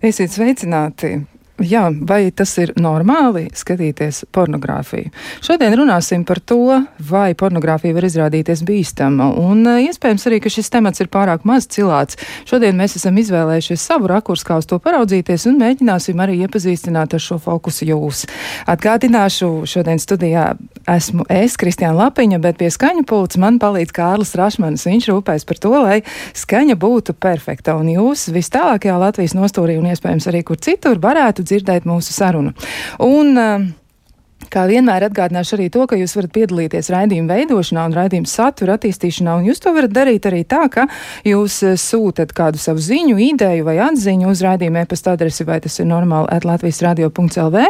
Esiet sveicināti! Jā, vai tas ir normāli skatīties pornogrāfiju? Šodien runāsim par to, vai pornogrāfija var izrādīties bīstama, un eh, iespējams arī, ka šis temats ir pārāk maz cilāts. Šodien mēs esam izvēlējušies savu rakursu, kā uz to paraudzīties, un mēģināsim arī iepazīstināt ar šo fokusu jūs. Atgādināšu, šodien studijā esmu es, Kristiāna Lapiņa, bet pie skaņa pults man palīdz Kārlis Rašmanis. Viņš rūpēs par to, lai skaņa būtu perfekta, un jūs vis tālākajā Latvijas nostūrī un iespējams arī kur citur varētu dzirdēt mūsu sarunu. Un, uh, Kā vienmēr atgādināšu arī to, ka jūs varat piedalīties raidījuma veidošanā un raidījuma satura attīstīšanā, un jūs to varat darīt arī tā, ka jūs eh, sūtat kādu savu ziņu, ideju vai atziņu uz raidījuma e-pasta adresi, vai tas ir normāli at Latvijas radio.lv,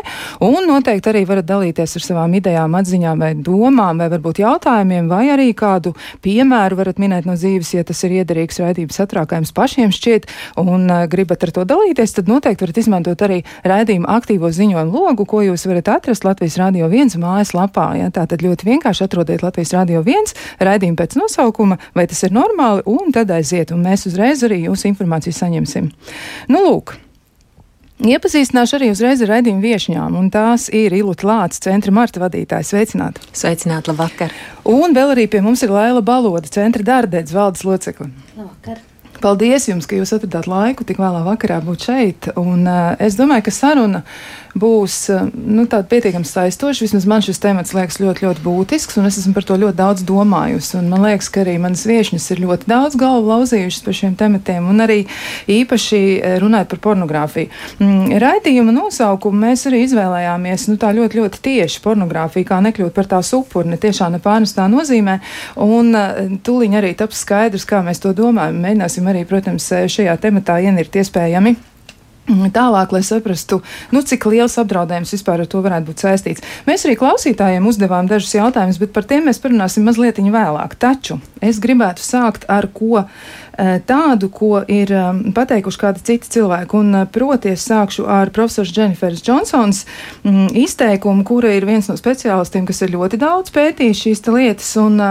un noteikti arī varat dalīties ar savām idejām, atziņām vai domām, vai varbūt jautājumiem, vai arī kādu piemēru varat minēt no dzīves, ja tas ir iederīgs raidījuma saturā, kā jums pašiem šķiet, un uh, gribat ar to dalīties, tad noteikti varat izmantot arī raidījuma aktīvo ziņojumu logu, ko jūs varat atrast Latvijas radio Radio 1 mājaslapā. Ja? Tā tad ļoti vienkārši atrodiet Latvijas Radio 1 raidījumu pēc nosaukuma, vai tas ir normāli, un tad aiziet, un mēs uzreiz arī jūsu informāciju saņemsim. Nu, lūk. Iepazīstināšu arī uzreiz ar raidījumu viesņām, un tās ir Ilūta Lācis, centra marta vadītāja. Sveicināti! Sveicināti, labvakar! Un vēl arī pie mums ir Laila Baloda, centra darbdēdz valdes locekli. Labvakar! Paldies jums, ka jūs atradāt laiku tik vēlā vakarā būt šeit. Un, uh, es domāju, ka saruna būs uh, nu, pietiekami saistoša. Vismaz man šis temats liekas ļoti, ļoti būtisks, un es esmu par to ļoti daudz domājusi. Un man liekas, ka arī manas viešņas ir ļoti daudz galvu lauzījušas par šiem tematiem, un arī īpaši runājot par pornogrāfiju. Mm, raidījuma nosaukumu mēs arī izvēlējāmies nu, tā ļoti, ļoti tieši pornogrāfija, kā nekļūt par tās upuri, ne tiešām ne pārnestā nozīmē. Un uh, tūliņ arī taps skaidrs, kā mēs to domājam. Mēģināsim arī, protams, šajā tematā ienirt iespējami. Tālāk, lai saprastu, nu, cik liels apdraudējums vispār ar to varētu būt saistīts. Mēs arī klausītājiem uzdevām dažus jautājumus, bet par tiem mēs parunāsim mazliet vēlāk. Taču es gribētu sākt ar ko tādu, ko ir pateikuši kādi citi cilvēki. Un, proti, es sākšu ar profesoru Jenniferu Džonsons izteikumu, kura ir viens no speciālistiem, kas ir ļoti daudz pētījis šīs lietas. Un,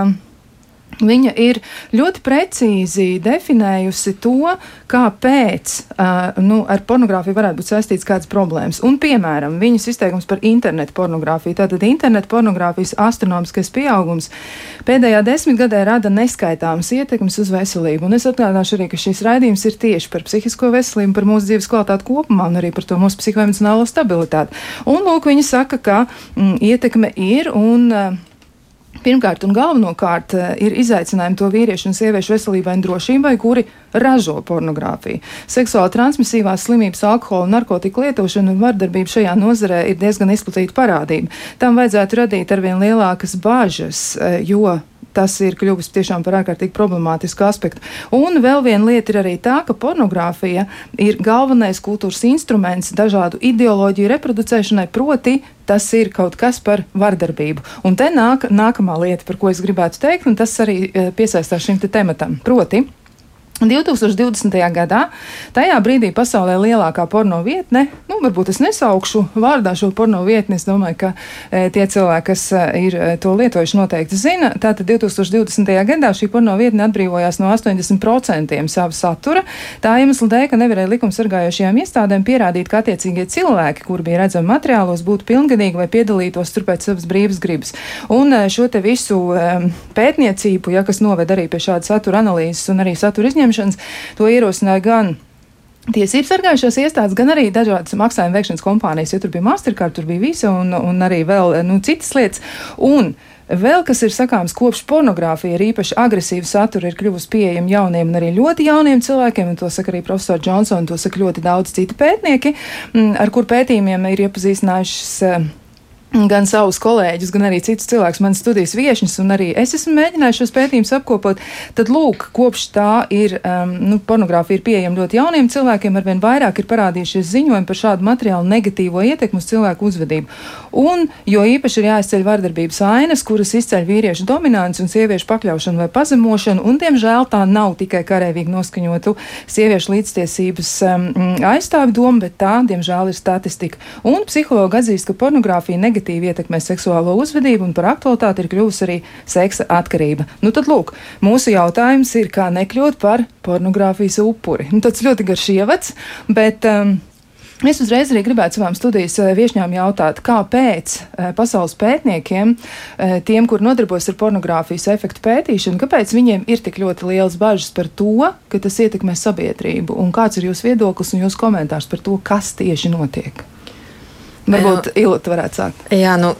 Viņa ir ļoti precīzi definējusi to, kāpēc uh, nu, ar pornogrāfiju varētu būt saistīts kādas problēmas. Un, piemēram, viņas izteikums par internetu pornogrāfiju. Tātad internetu pornogrāfijas astronomiskais pieaugums pēdējā desmitgadē rada neskaitāmas ietekmes uz veselību. Un es atgādināšu arī, ka šīs raidījums ir tieši par psihisko veselību, par mūsu dzīves kvalitāti kopumā un arī par to mūsu psihoemocionālo stabilitāti. Un, lūk, viņa saka, ka mm, ietekme ir un uh, Pirmkārt un galvenokārt eh, ir izaicinājumi to vīriešu un sieviešu veselībai un drošībai, kuri ražo pornogrāfiju. Seksuāli transmisīvās slimības, alkohola narkotiku lietošana un vardarbība šajā nozarē ir diezgan izplatīta parādība. Tam vajadzētu radīt arvien lielākas bažas, eh, jo tas ir kļuvis tiešām par ārkārtīgi problemātisku aspektu. Un vēl viena lieta ir arī tā, ka pornogrāfija ir galvenais kultūras instruments dažādu ideoloģiju reproducēšanai, proti tas ir kaut kas par vardarbību. Un te nāk nākamā lieta, par ko es gribētu teikt, un tas arī eh, piesaistās šim te tematam. Proti, 2020. gadā, tajā brīdī pasaulē lielākā porno vietne, nu, varbūt es nesaukšu vārdā šo porno vietni, es domāju, ka e, tie cilvēki, kas e, ir e, to lietojuši, noteikti zina. Tātad 2020. gadā šī porno vietne atbrīvojās no 80% sava satura. Tā iemesla dēļ, ka nevarēja likumsargājošajām iestādēm pierādīt, ka attiecīgie cilvēki, kur bija redzami materiālos, būtu pilngadīgi vai piedalītos tur pēc savas brīvas gribas. Un e, šo te visu e, pētniecību, ja, kas noved arī pie šāda satura analīzes un arī satura izņemšanas, saņemšanas. To ierosināja gan Tiesības sargājušās iestādes, gan arī dažādas maksājuma veikšanas kompānijas, jo tur bija Mastercard, tur bija visa un, un arī vēl nu, citas lietas. Un Vēl kas ir sakāms, kopš pornogrāfija ir īpaši agresīva satura, ir kļuvusi pieejama jauniem un arī ļoti jauniem cilvēkiem, un to saka arī profesors Johnson, to saka ļoti daudz citi pētnieki, mm, ar kur pētījumiem ir iepazīstinājušas gan savus kolēģus, gan arī citus cilvēkus, manas studijas viesņus, un arī es esmu mēģinājis šos pētījumus apkopot. Tad, lūk, kopš tā ir, um, nu, pornogrāfija ir pieejama ļoti jauniem cilvēkiem, arvien vairāk ir parādījušies ziņojumi par šādu materiālu negatīvo ietekmu uz cilvēku uzvedību. Un, jo īpaši ir jāizceļ vardarbības ainas, kuras izceļ vīriešu dominants un sieviešu pakļaušanu vai pazemošanu, un, diemžēl, tā nav tikai karēvīgi noskaņotu sieviešu līdztiesības um, aizstāvi doma, bet tā, diemžēl, ir statistika. Un psihologi atzīst, ka pornogrāfija negatīvi negatīvi ietekmē seksuālo uzvedību, un par aktualitāti ir kļuvusi arī seksa atkarība. Nu, tad, lūk, mūsu jautājums ir, kā nekļūt par pornogrāfijas upuri. Nu, tas ļoti garš ievads, bet. Um, Es uzreiz arī gribētu savām studijas eh, viesņām jautāt, kāpēc eh, pasaules pētniekiem, eh, tiem, kur nodarbojas ar pornogrāfijas efektu pētīšanu, kāpēc viņiem ir tik ļoti liels bažas par to, ka tas ietekmē sabiedrību, un kāds ir jūsu viedoklis un jūsu komentārs par to, kas tieši notiek? Varbūt Ilota varētu sākt. Jā, nu,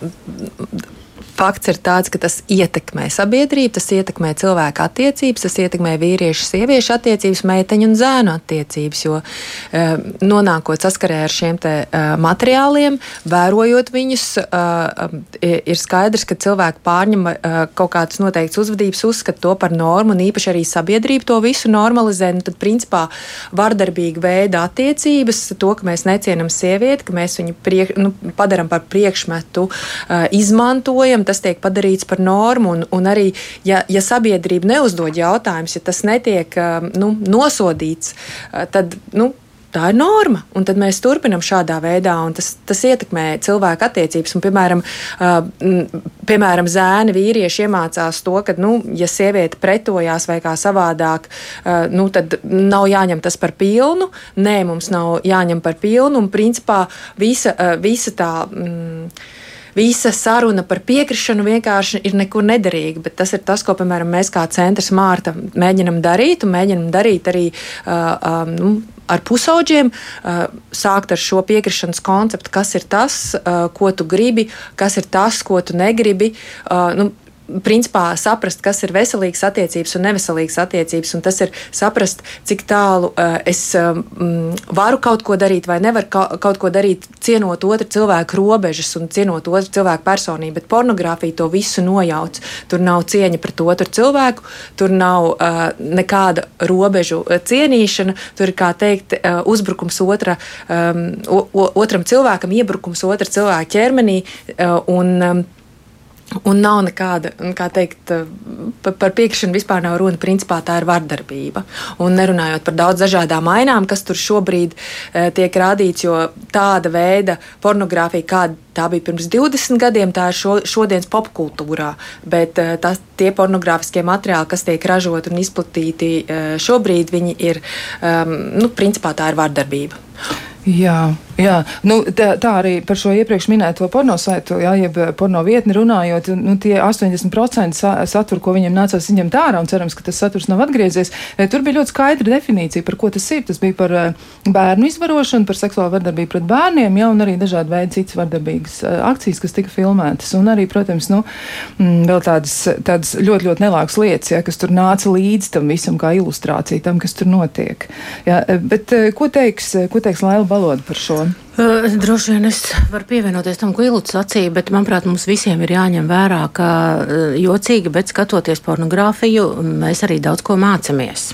fakts ir tāds, ka tas ietekmē sabiedrību, tas ietekmē cilvēku attiecības, tas ietekmē vīriešu, sieviešu attiecības, meiteņu un zēnu attiecības. Jo eh, nonākot saskarē ar šiem eh, materiāliem, vērojot viņus, eh, ir skaidrs, ka cilvēki pārņem kaut kādas noteiktas uzvedības, uzskata to par normu, un īpaši arī sabiedrība to visu normalizē. Nu, tad, principā, vardarbīga veida attiecības, to, ka mēs necienam sievieti, ka mēs viņu priek, nu, padaram par priekšmetu, izmantojam tas tiek padarīts par normu. Un, un arī, ja, ja sabiedrība neuzdod jautājumus, ja tas netiek um, nu, nosodīts, uh, tad. Nu, Tā ir norma, un tad mēs turpinām šādā veidā, un tas, tas ietekmē cilvēku attiecības. Un, piemēram, uh, piemēram, zēni, vīrieši iemācās to, ka, nu, ja sieviete pretojās vai kā savādāk, uh, nu, tad nav jāņem tas par pilnu. Nē, mums nav jāņem par pilnu, un principā visa, uh, visa tā. Mm, visa saruna par piekrišanu vienkārši ir nekur nederīga. Bet tas ir tas, ko, piemēram, mēs kā centrs Mārta mēģinam darīt un mēģinam darīt arī. Uh, um, nu, ar pusauģiem, sākt ar šo piekrišanas konceptu, kas ir tas, ko tu gribi, kas ir tas, ko tu negribi. Nu, principā saprast, kas ir veselīgas attiecības un neveselīgas attiecības, un tas ir saprast, cik tālu uh, es um, varu kaut ko darīt vai nevaru ka kaut ko darīt, cienot otru cilvēku robežas un cienot otru cilvēku personību. Bet pornogrāfija to visu nojauc. Tur nav cieņa pret otru cilvēku, tur nav uh, nekāda robežu cienīšana, tur ir, kā teikt, uh, uzbrukums otra, um, o, otram cilvēkam, iebrukums otra cilvēka ķermenī. Uh, un, um, Un nav nekāda, kā teikt, par piekrišanu vispār nav runa. Principā tā ir vardarbība. Un nerunājot par daudz dažādām ainām, kas tur šobrīd e, tiek rādīts, jo tāda veida pornogrāfija, kāda tā bija pirms 20 gadiem, tā ir šo, šodienas popkultūrā. Bet e, tas, tie pornogrāfiskie materiāli, kas tiek ražoti un izplatīti e, šobrīd, viņi ir, um, nu, principā tā ir vardarbība. Jā, jā. Nu, tā, tā arī par šo iepriekš minēto porno saitu, jā, jeb porno vietni runājot, nu, tie 80% satura, ko viņiem nācās izņemt ārā, un cerams, ka tas saturs nav atgriezies, e, tur bija ļoti skaidra definīcija, par ko tas ir. Tas bija par e, bērnu izvarošanu, par seksuālu vardarbību pret bērniem, jā, un arī dažādi veidi citas vardarbīgas akcijas, kas tika filmētas. Un arī, protams, nu, vēl tādas, tādas ļoti, ļoti nelākas lietas, jā, kas tur nāca līdz tam visam kā ilustrācija tam, kas tur notiek. Jā, bet ko teiks, ko teiks Laila? valodu par šo? Uh, droši vien es varu pievienoties tam, ko Ilūts sacīja, bet manuprāt, mums visiem ir jāņem vērā, ka jocīgi, bet skatoties pornogrāfiju, mēs arī daudz ko mācāmies.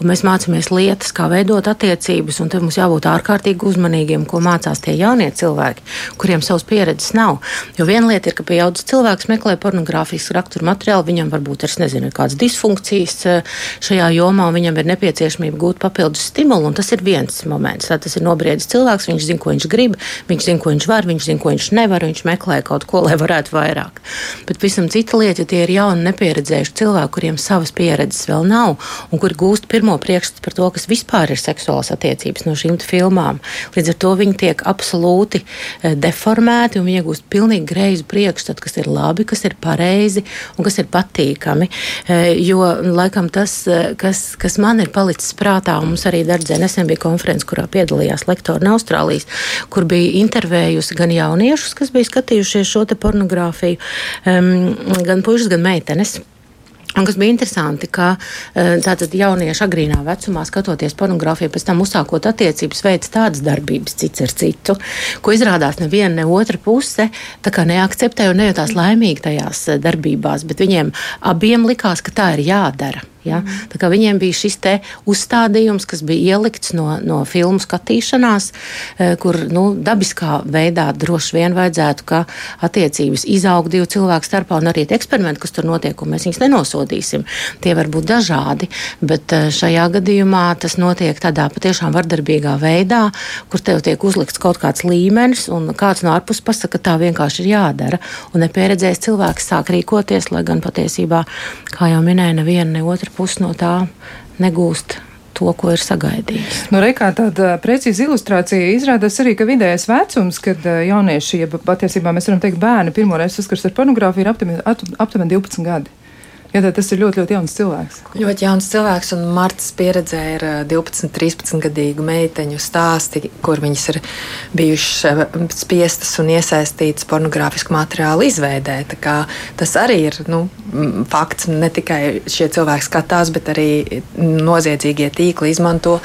Un mēs mācāmies lietas, kā veidot attiecības, tam mums jābūt ārkārtīgi uzmanīgiem, ko mācās tie jaunie cilvēki, kuriem savas pieredzes nav. Jo viena lieta ir, ka pieaugušs cilvēks meklē pornogrāfijas rakstura materiālu, viņam varbūt ir, nezinu, kādas disfunkcijas eh, šajā jomā, un viņam ir nepieciešamība gūt papildus stimulu, tas ir viens moments. Tā, tas ir nobriedis cilvēks, viņš zina, ko viņš grib, viņš zina, ko viņš var, viņš zina, ko viņš nevar, viņš meklē kaut ko, lai varētu vairāk. Bet visam cita lieta, ja tie ir jauni, nepieredzējuši cilvēki, kuriem savas pieredzes vēl nav, un kuri gūst pirmo priekšstatu par to, kas vispār ir seksuālas attiecības no šīm filmām. Līdz ar to viņi tiek absolūti eh, deformēti un viņi iegūst pilnīgi greizu priekšstatu, kas ir labi, kas ir pareizi un kas ir patīkami. Eh, jo laikam tas, eh, kas, kas man ir palicis prātā, un mums arī Dardzē nesen bija konference, kurā piedalījās lektori no Austrālijas, kur bija intervējusi gan jauniešus, kas bija skatījušies šo pornogrāfiju, um, gan puikas, gan meitenes. Un kas bija interesanti, ka e, tātad jaunieši agrīnā vecumā, skatoties pornogrāfiju, pēc tam uzsākot attiecības, veids tādas darbības cits ar citu, ko izrādās neviena, ne otra puse neakceptēja un nejūtās laimīgi tajās e, darbībās, bet viņiem abiem likās, ka tā ir jādara. Ja? Mm. Viņiem bija šis uzstādījums, kas bija ielikts no, no filmu skatīšanās, eh, kur nu, dabiskā veidā droši vien vajadzētu, ka attiecības izaug divu cilvēku starpā, un arī eksperimenti, kas tur notiek, un mēs viņus nenosodīsim. Tie var būt dažādi, bet eh, šajā gadījumā tas notiek tādā patiešām vardarbīgā veidā, kur tev tiek uzlikts kaut kāds līmenis, un kāds no ārpus pasaka, ka tā vienkārši ir jādara. Un nepieredzējis cilvēks sāk rīkoties, lai gan patiesībā, kā jau minēja, neviena ne otra puse no tā negūst to, ko ir sagaidījis. Nu, Reikā tāda precīza ilustrācija izrādās arī, ka vidējais vecums, kad jaunieši, ja patiesībā mēs varam teikt bērni, pirmoreiz saskars ar pornogrāfiju, ir aptuveni 12 gadi. Jā, tas ir ļoti, ļoti jauns cilvēks. Ļoti jauns cilvēks, un Martas pieredzē ir 12, 13 gadīgu meiteņu stāsti, kur viņas ir bijušas spiestas un iesaistītas pornogrāfisku materiālu izveidē. Tas arī ir nu, fakts. Ne tikai šie cilvēki skatās, bet arī noziedzīgie tīkli izmanto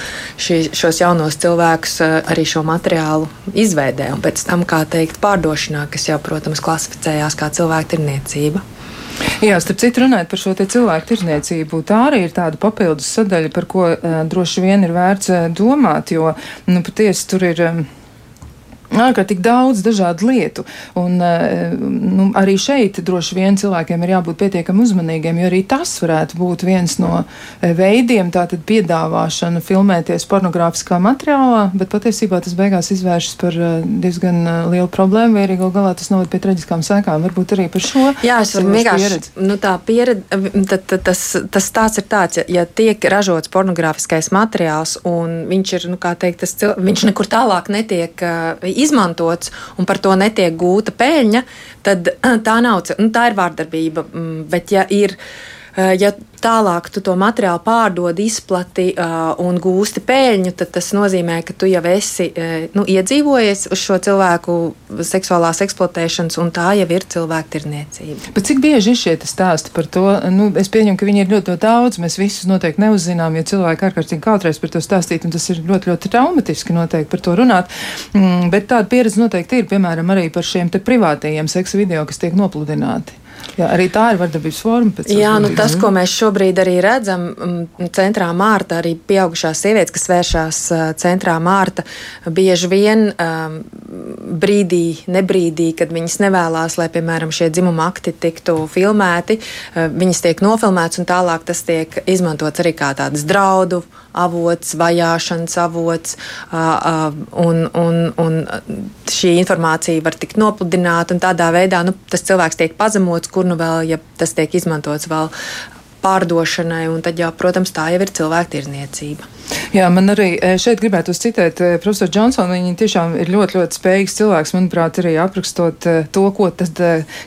šī, šos jaunos cilvēkus arī šo materiālu izveidē un pēc tam, kā teikt, pārdošanā, kas jau, protams, klasificējās kā cilvēku tirniecība. Jā, starp citu, runājot par šo cilvēku tirzniecību, tā arī ir tāda papildus sadaļa, par ko uh, droši vien ir vērts uh, domāt, jo nu, patiesi tur ir. Um, ārkārtīgi daudz dažādu lietu. Un, eh, nu, arī šeit droši vien cilvēkiem ir jābūt pietiekami uzmanīgiem, jo arī tas varētu būt viens no eh, veidiem, tātad piedāvāšana, filmēties pornogrāfiskā materiālā, bet patiesībā tas beigās izvēršas par eh, diezgan lielu problēmu, vai arī gal galā tas noved pie traģiskām sekām. Varbūt arī par šo. Jā, es varu vienkārši, nu tā pieredze, tad, tad tas, tas stāsts ir tāds, ja, ja tiek ražots pornogrāfiskais materiāls un viņš ir, nu kā teikt, tas, viņš nekur tālāk netiek uh, izmantots un par to netiek gūta peļņa, tad tā nav, nu, tā ir vārdarbība. Mm, bet ja ir, ja tālāk tu to materiālu pārdod, izplati uh, un gūsti peļņu, tad tas nozīmē, ka tu jau esi uh, nu, iedzīvojies uz šo cilvēku seksuālās eksploatēšanas, un tā jau ir cilvēku tirniecība. Bet cik bieži ir šie stāsti par to? Nu, es pieņemu, ka viņi ir ļoti, ļoti daudz. Mēs visus noteikti neuzzinām, jo cilvēki ārkārtīgi kautrēs par to stāstīt, un tas ir ļoti, ļoti traumatiski noteikti par to runāt. Mm, bet tāda pieredze noteikti ir, piemēram, arī par šiem privātajiem seksa video, kas tiek nopludināti. Jā, arī tā ir vardarbības forma. Jā, nu, tas, ko mēs šobrīd arī redzam, centrā Mārta, arī pieaugušās sievietes, kas vēršās centrā Mārta, bieži vien um, brīdī, nebrīdī, kad viņas nevēlas, lai, piemēram, šie dzimuma akti tiktu filmēti, viņas tiek nofilmētas un tālāk tas tiek izmantots arī kā tāds draudu avots, vajāšanas avots, un, un, un šī informācija var tikt nopludināta, un tādā veidā nu, tas cilvēks tiek pazemots, kur nu vēl, ja tas tiek izmantots vēl pārdošanai, un tad, jau, protams, tā jau ir cilvēku tirzniecība. Jā, man arī e, šeit gribētu citēt e, profesoru Džonsonu. Viņa tiešām ir ļoti, ļoti spējīgs cilvēks, manuprāt, arī aprakstot e, to, ko tas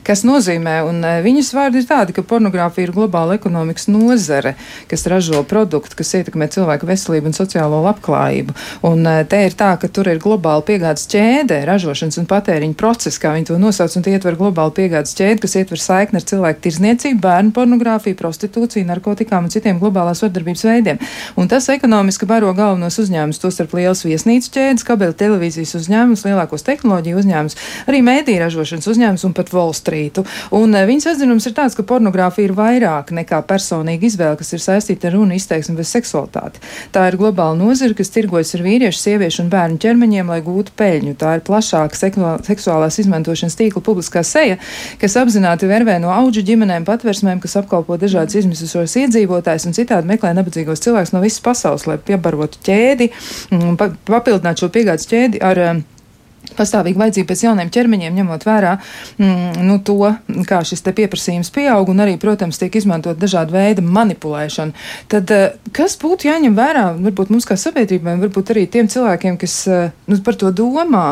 kas nozīmē. Un viņas vārdi ir tādi, ka pornogrāfija ir globāla ekonomikas nozare, kas ražo produktu, kas ietekmē cilvēku veselību un sociālo labklājību. Un te ir tā, ka tur ir globāla piegādes ķēde, ražošanas un patēriņa process, kā viņi to nosauc, un tie ietver globālu piegādes ķēdi, kas ietver saikni ar cilvēku tirzniecību, bērnu pornogrāfiju, prostitūciju, narkotikām un citiem globālās vardarbības veidiem. Un tas ekonomiski baro galvenos uzņēmumus, tostarp liels viesnīcu ķēdes, kabeļu televīzijas uzņēmumus, lielākos tehnoloģiju uzņēmumus, arī mēdī ražošanas uzņēmumus un pat Wall Streetu. Un uh, viņas atzinums ir tāds, ka pornogrāfija ir vairāk nekā personīga izvēle, kas ir saistīta ar runu izteiksmi bez seksualitāti. Tā ir globāla nozara, kas tirgojas ar vīriešu, sieviešu un bērnu ķermeņiem, lai gūtu peļņu. Tā ir plašāka seksuālās izmantošanas tīkla publiskā seja, kas apzināti vervē no auģu ģimenēm, patversmēm, kas apkalpo dažādas izmisušos iedzīvotājus un citādi meklē nabadzīgos cilvēkus no visas pasaules, lai piebarotu ķēdi, mm, papildināt šo piegādes ķēdi ar pastāvīga vajadzība pēc jauniem ķermeņiem, ņemot vērā mm, nu, to, kā šis pieprasījums pieaug un arī, protams, tiek izmantot dažāda veida manipulēšana. Tad kas būtu jāņem vērā varbūt mums kā sabiedrībai, varbūt arī tiem cilvēkiem, kas nu, par to domā?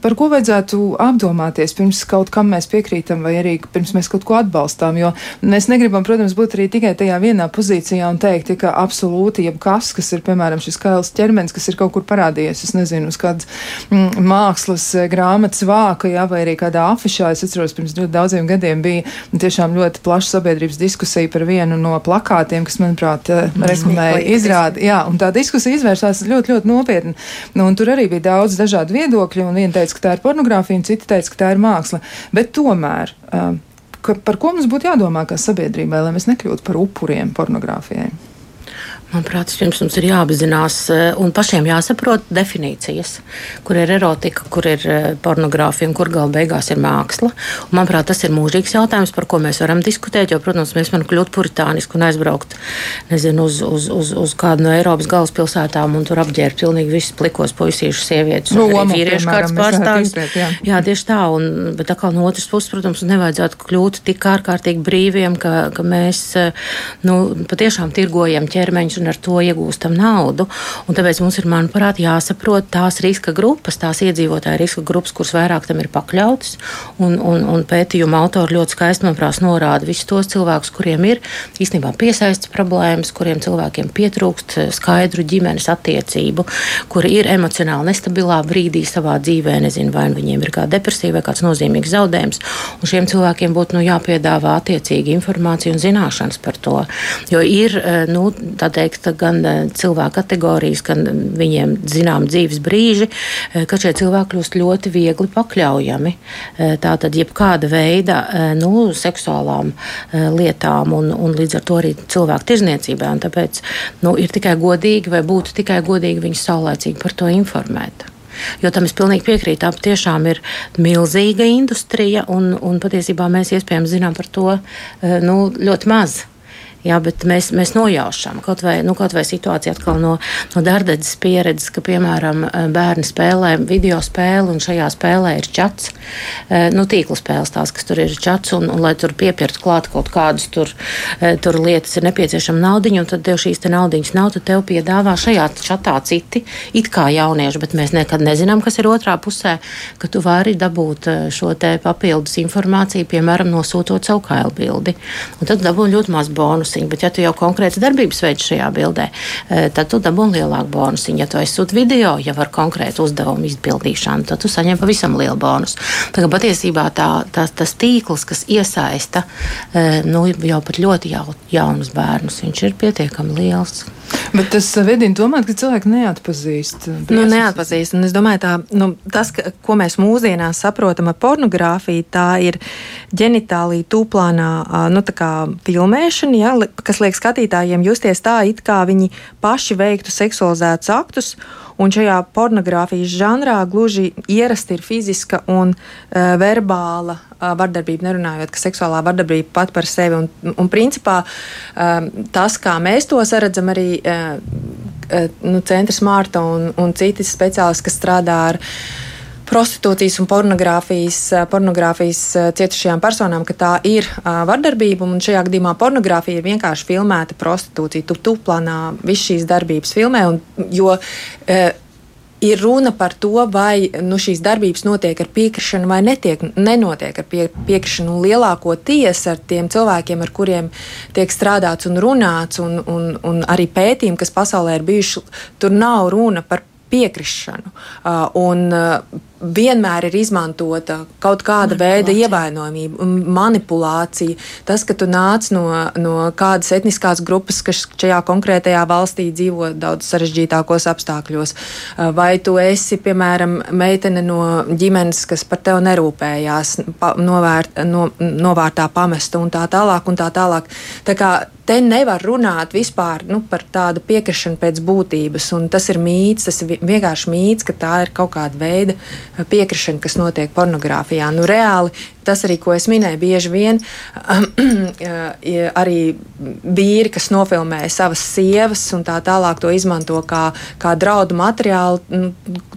Par ko vajadzētu apdomāties pirms kaut kam mēs piekrītam, vai arī pirms mēs kaut ko atbalstām. Jo mēs negribam, protams, būt arī tikai tajā vienā pozīcijā un teikt, ka absolūti jebkas, kas ir, piemēram, šis kails ķermenis, kas ir kaut kur parādījies, es nezinu, uz kādas mm, mākslas eh, grāmatas vāka, jā, vai arī kādā afišā. Es atceros, pirms ļoti daudziem gadiem bija tiešām ļoti plaša sabiedrības diskusija par vienu no plakātiem, kas, manuprāt, eh, reklamēja izrādi. Jā, un tā diskusija izvērsās ļoti, ļoti nopietni. Nu, un tur arī bija daudz dažādu viedokļu, un viena teica, ka tā ir pornogrāfija, un citi teica, ka tā ir māksla. Bet tomēr. Ka, par ko mums būtu jādomā kā sabiedrībai, lai mēs nekļūtu par upuriem pornogrāfijai? Manuprāt, pirms mums ir jāapzinās eh, un pašiem jāsaprot definīcijas, kur ir erotika, kur ir eh, pornogrāfija un kur gala beigās ir māksla. Un, manuprāt, tas ir mūžīgs jautājums, par ko mēs varam diskutēt. Jo, protams, mēs varam kļūt puritāniski un aizbraukt nezinu, uz, uz, uz, uz kādu no Eiropas galvaspilsētām un tur apģērbt pilnīgi visus plikos puisīšus, sievietes un Lomu, vīriešu kāds pārstāvis. Jā. jā, tieši tā. Un, bet atkal no otras puses, protams, nevajadzētu kļūt tik ārkārtīgi brīviem, ka, ka mēs eh, nu, patiešām tirgojam ķermeņus un ar to iegūstam naudu. Un tāpēc mums ir, manuprāt, jāsaprot tās riska grupas, tās iedzīvotāju riska grupas, kuras vairāk tam ir pakļautas. Un, un, un pētījuma autori ļoti skaisti, manuprāt, norāda visus tos cilvēkus, kuriem ir īstenībā piesaistes problēmas, kuriem cilvēkiem pietrūkst skaidru ģimenes attiecību, kuri ir emocionāli nestabilā brīdī savā dzīvē, nezinu, vai nu viņiem ir kāda depresija vai kāds nozīmīgs zaudējums. Un šiem cilvēkiem būtu nu, jāpiedāvā attiecīga informācija un zināšanas par to. Jo ir, eh, nu, tā teikt, noteikta gan eh, cilvēku kategorijas, gan viņiem zinām dzīves brīži, eh, ka šie cilvēki kļūst ļoti viegli pakļaujami. Eh, tātad jebkāda veida nu, seksuālām lietām un, un līdz ar to arī cilvēku tirzniecībai. Tāpēc nu, ir tikai godīgi vai būtu tikai godīgi viņus saulēcīgi par to informēt. Jo tam es pilnīgi piekrītu. Tā tiešām ir milzīga industrija, un, un patiesībā mēs iespējams zinām par to nu, ļoti maz. Jā, bet mēs, mēs nojaušam. Kaut vai, nu, kaut vai situāciju atkal no, no darbības pieredzes, ka, piemēram, bērni spēlē video spēli, un šajā spēlē ir čats, e, nu, tīkla spēles tās, kas tur ir čats, un, un lai tur piepirkt klāt kaut kādus tur, e, tur lietas, ir nepieciešama naudiņa, un tad tev šīs te naudiņas nav, tad tev piedāvā šajā čatā citi, it kā jaunieši, bet mēs nekad nezinām, kas ir otrā pusē, ka tu vari dabūt e, šo te papildus informāciju, piemēram, nosūtot savu kailbildi. Un tad dabū ļoti maz bonus bonusiņu, bet ja tu jau konkrēts darbības veids šajā bildē, e, tad tu dabūni lielāku bonusiņu. Ja tu aizsūti video jau ar konkrētu uzdevumu izpildīšanu, tad tu saņem pavisam lielu bonusu. Tā kā patiesībā tā, tā, tas tīkls, kas iesaista e, nu, jau pat ļoti jaunus bērnus, viņš ir pietiekami liels. Bet tas eh, vedina domāt, ka cilvēki neatpazīst. Briesmas. Nu, neatpazīst. Un es domāju, tā, nu, tas, ka, ko mēs mūsdienās saprotam ar pornogrāfiju, tā ir ģenitālija tūplānā nu, filmēšana, ja, kas liek skatītājiem justies tā, it kā viņi paši veiktu seksualizētus aktus. Un šajā pornogrāfijas žanrā gluži ierasta ir fiziska un uh, verbāla uh, vardarbība, nerunājot, ka seksuālā vardarbība pat par sevi. Un, un principā uh, tas, kā mēs to saredzam, arī uh, uh, nu, Centrs Mārta un, un citi speciālisti, kas strādā ar prostitūcijas un pornogrāfijas, pornogrāfijas cietušajām personām, ka tā ir uh, vardarbība. Un šajā gadījumā pornogrāfija ir vienkārši filmēta prostitūcija. Tu tu plānā visu šīs darbības filmē, un, jo uh, ir runa par to, vai nu, šīs darbības notiek ar piekrišanu vai netiek, nenotiek ar pie, piekrišanu. Lielākoties ar tiem cilvēkiem, ar kuriem tiek strādāts un runāts, un, un, un arī pētījumi, kas pasaulē ir bijuši, tur nav runa par piekrišanu. Uh, un, uh, vienmēr ir izmantota kaut kāda veida ievainojamība un manipulācija. Tas, ka tu nāc no, no kādas etniskās grupas, kas šajā konkrētajā valstī dzīvo daudz sarežģītākos apstākļos, vai tu esi, piemēram, meitene no ģimenes, kas par tevi nerūpējās, pa, novērt, no, novārtā pamesta un tā tālāk. Un tā tālāk. Tā kā te nevar runāt vispār nu, par tādu piekrišanu pēc būtības. Tas ir mīts, tas ir vienkārši mīts, ka tā ir kaut kāda veida piekrišana, kas notiek pornogrāfijā. Nu, reāli tas arī, ko es minēju, bieži vien arī vīri, kas nofilmē savas sievas un tā tālāk to izmanto kā, kā draudu materiālu, nu,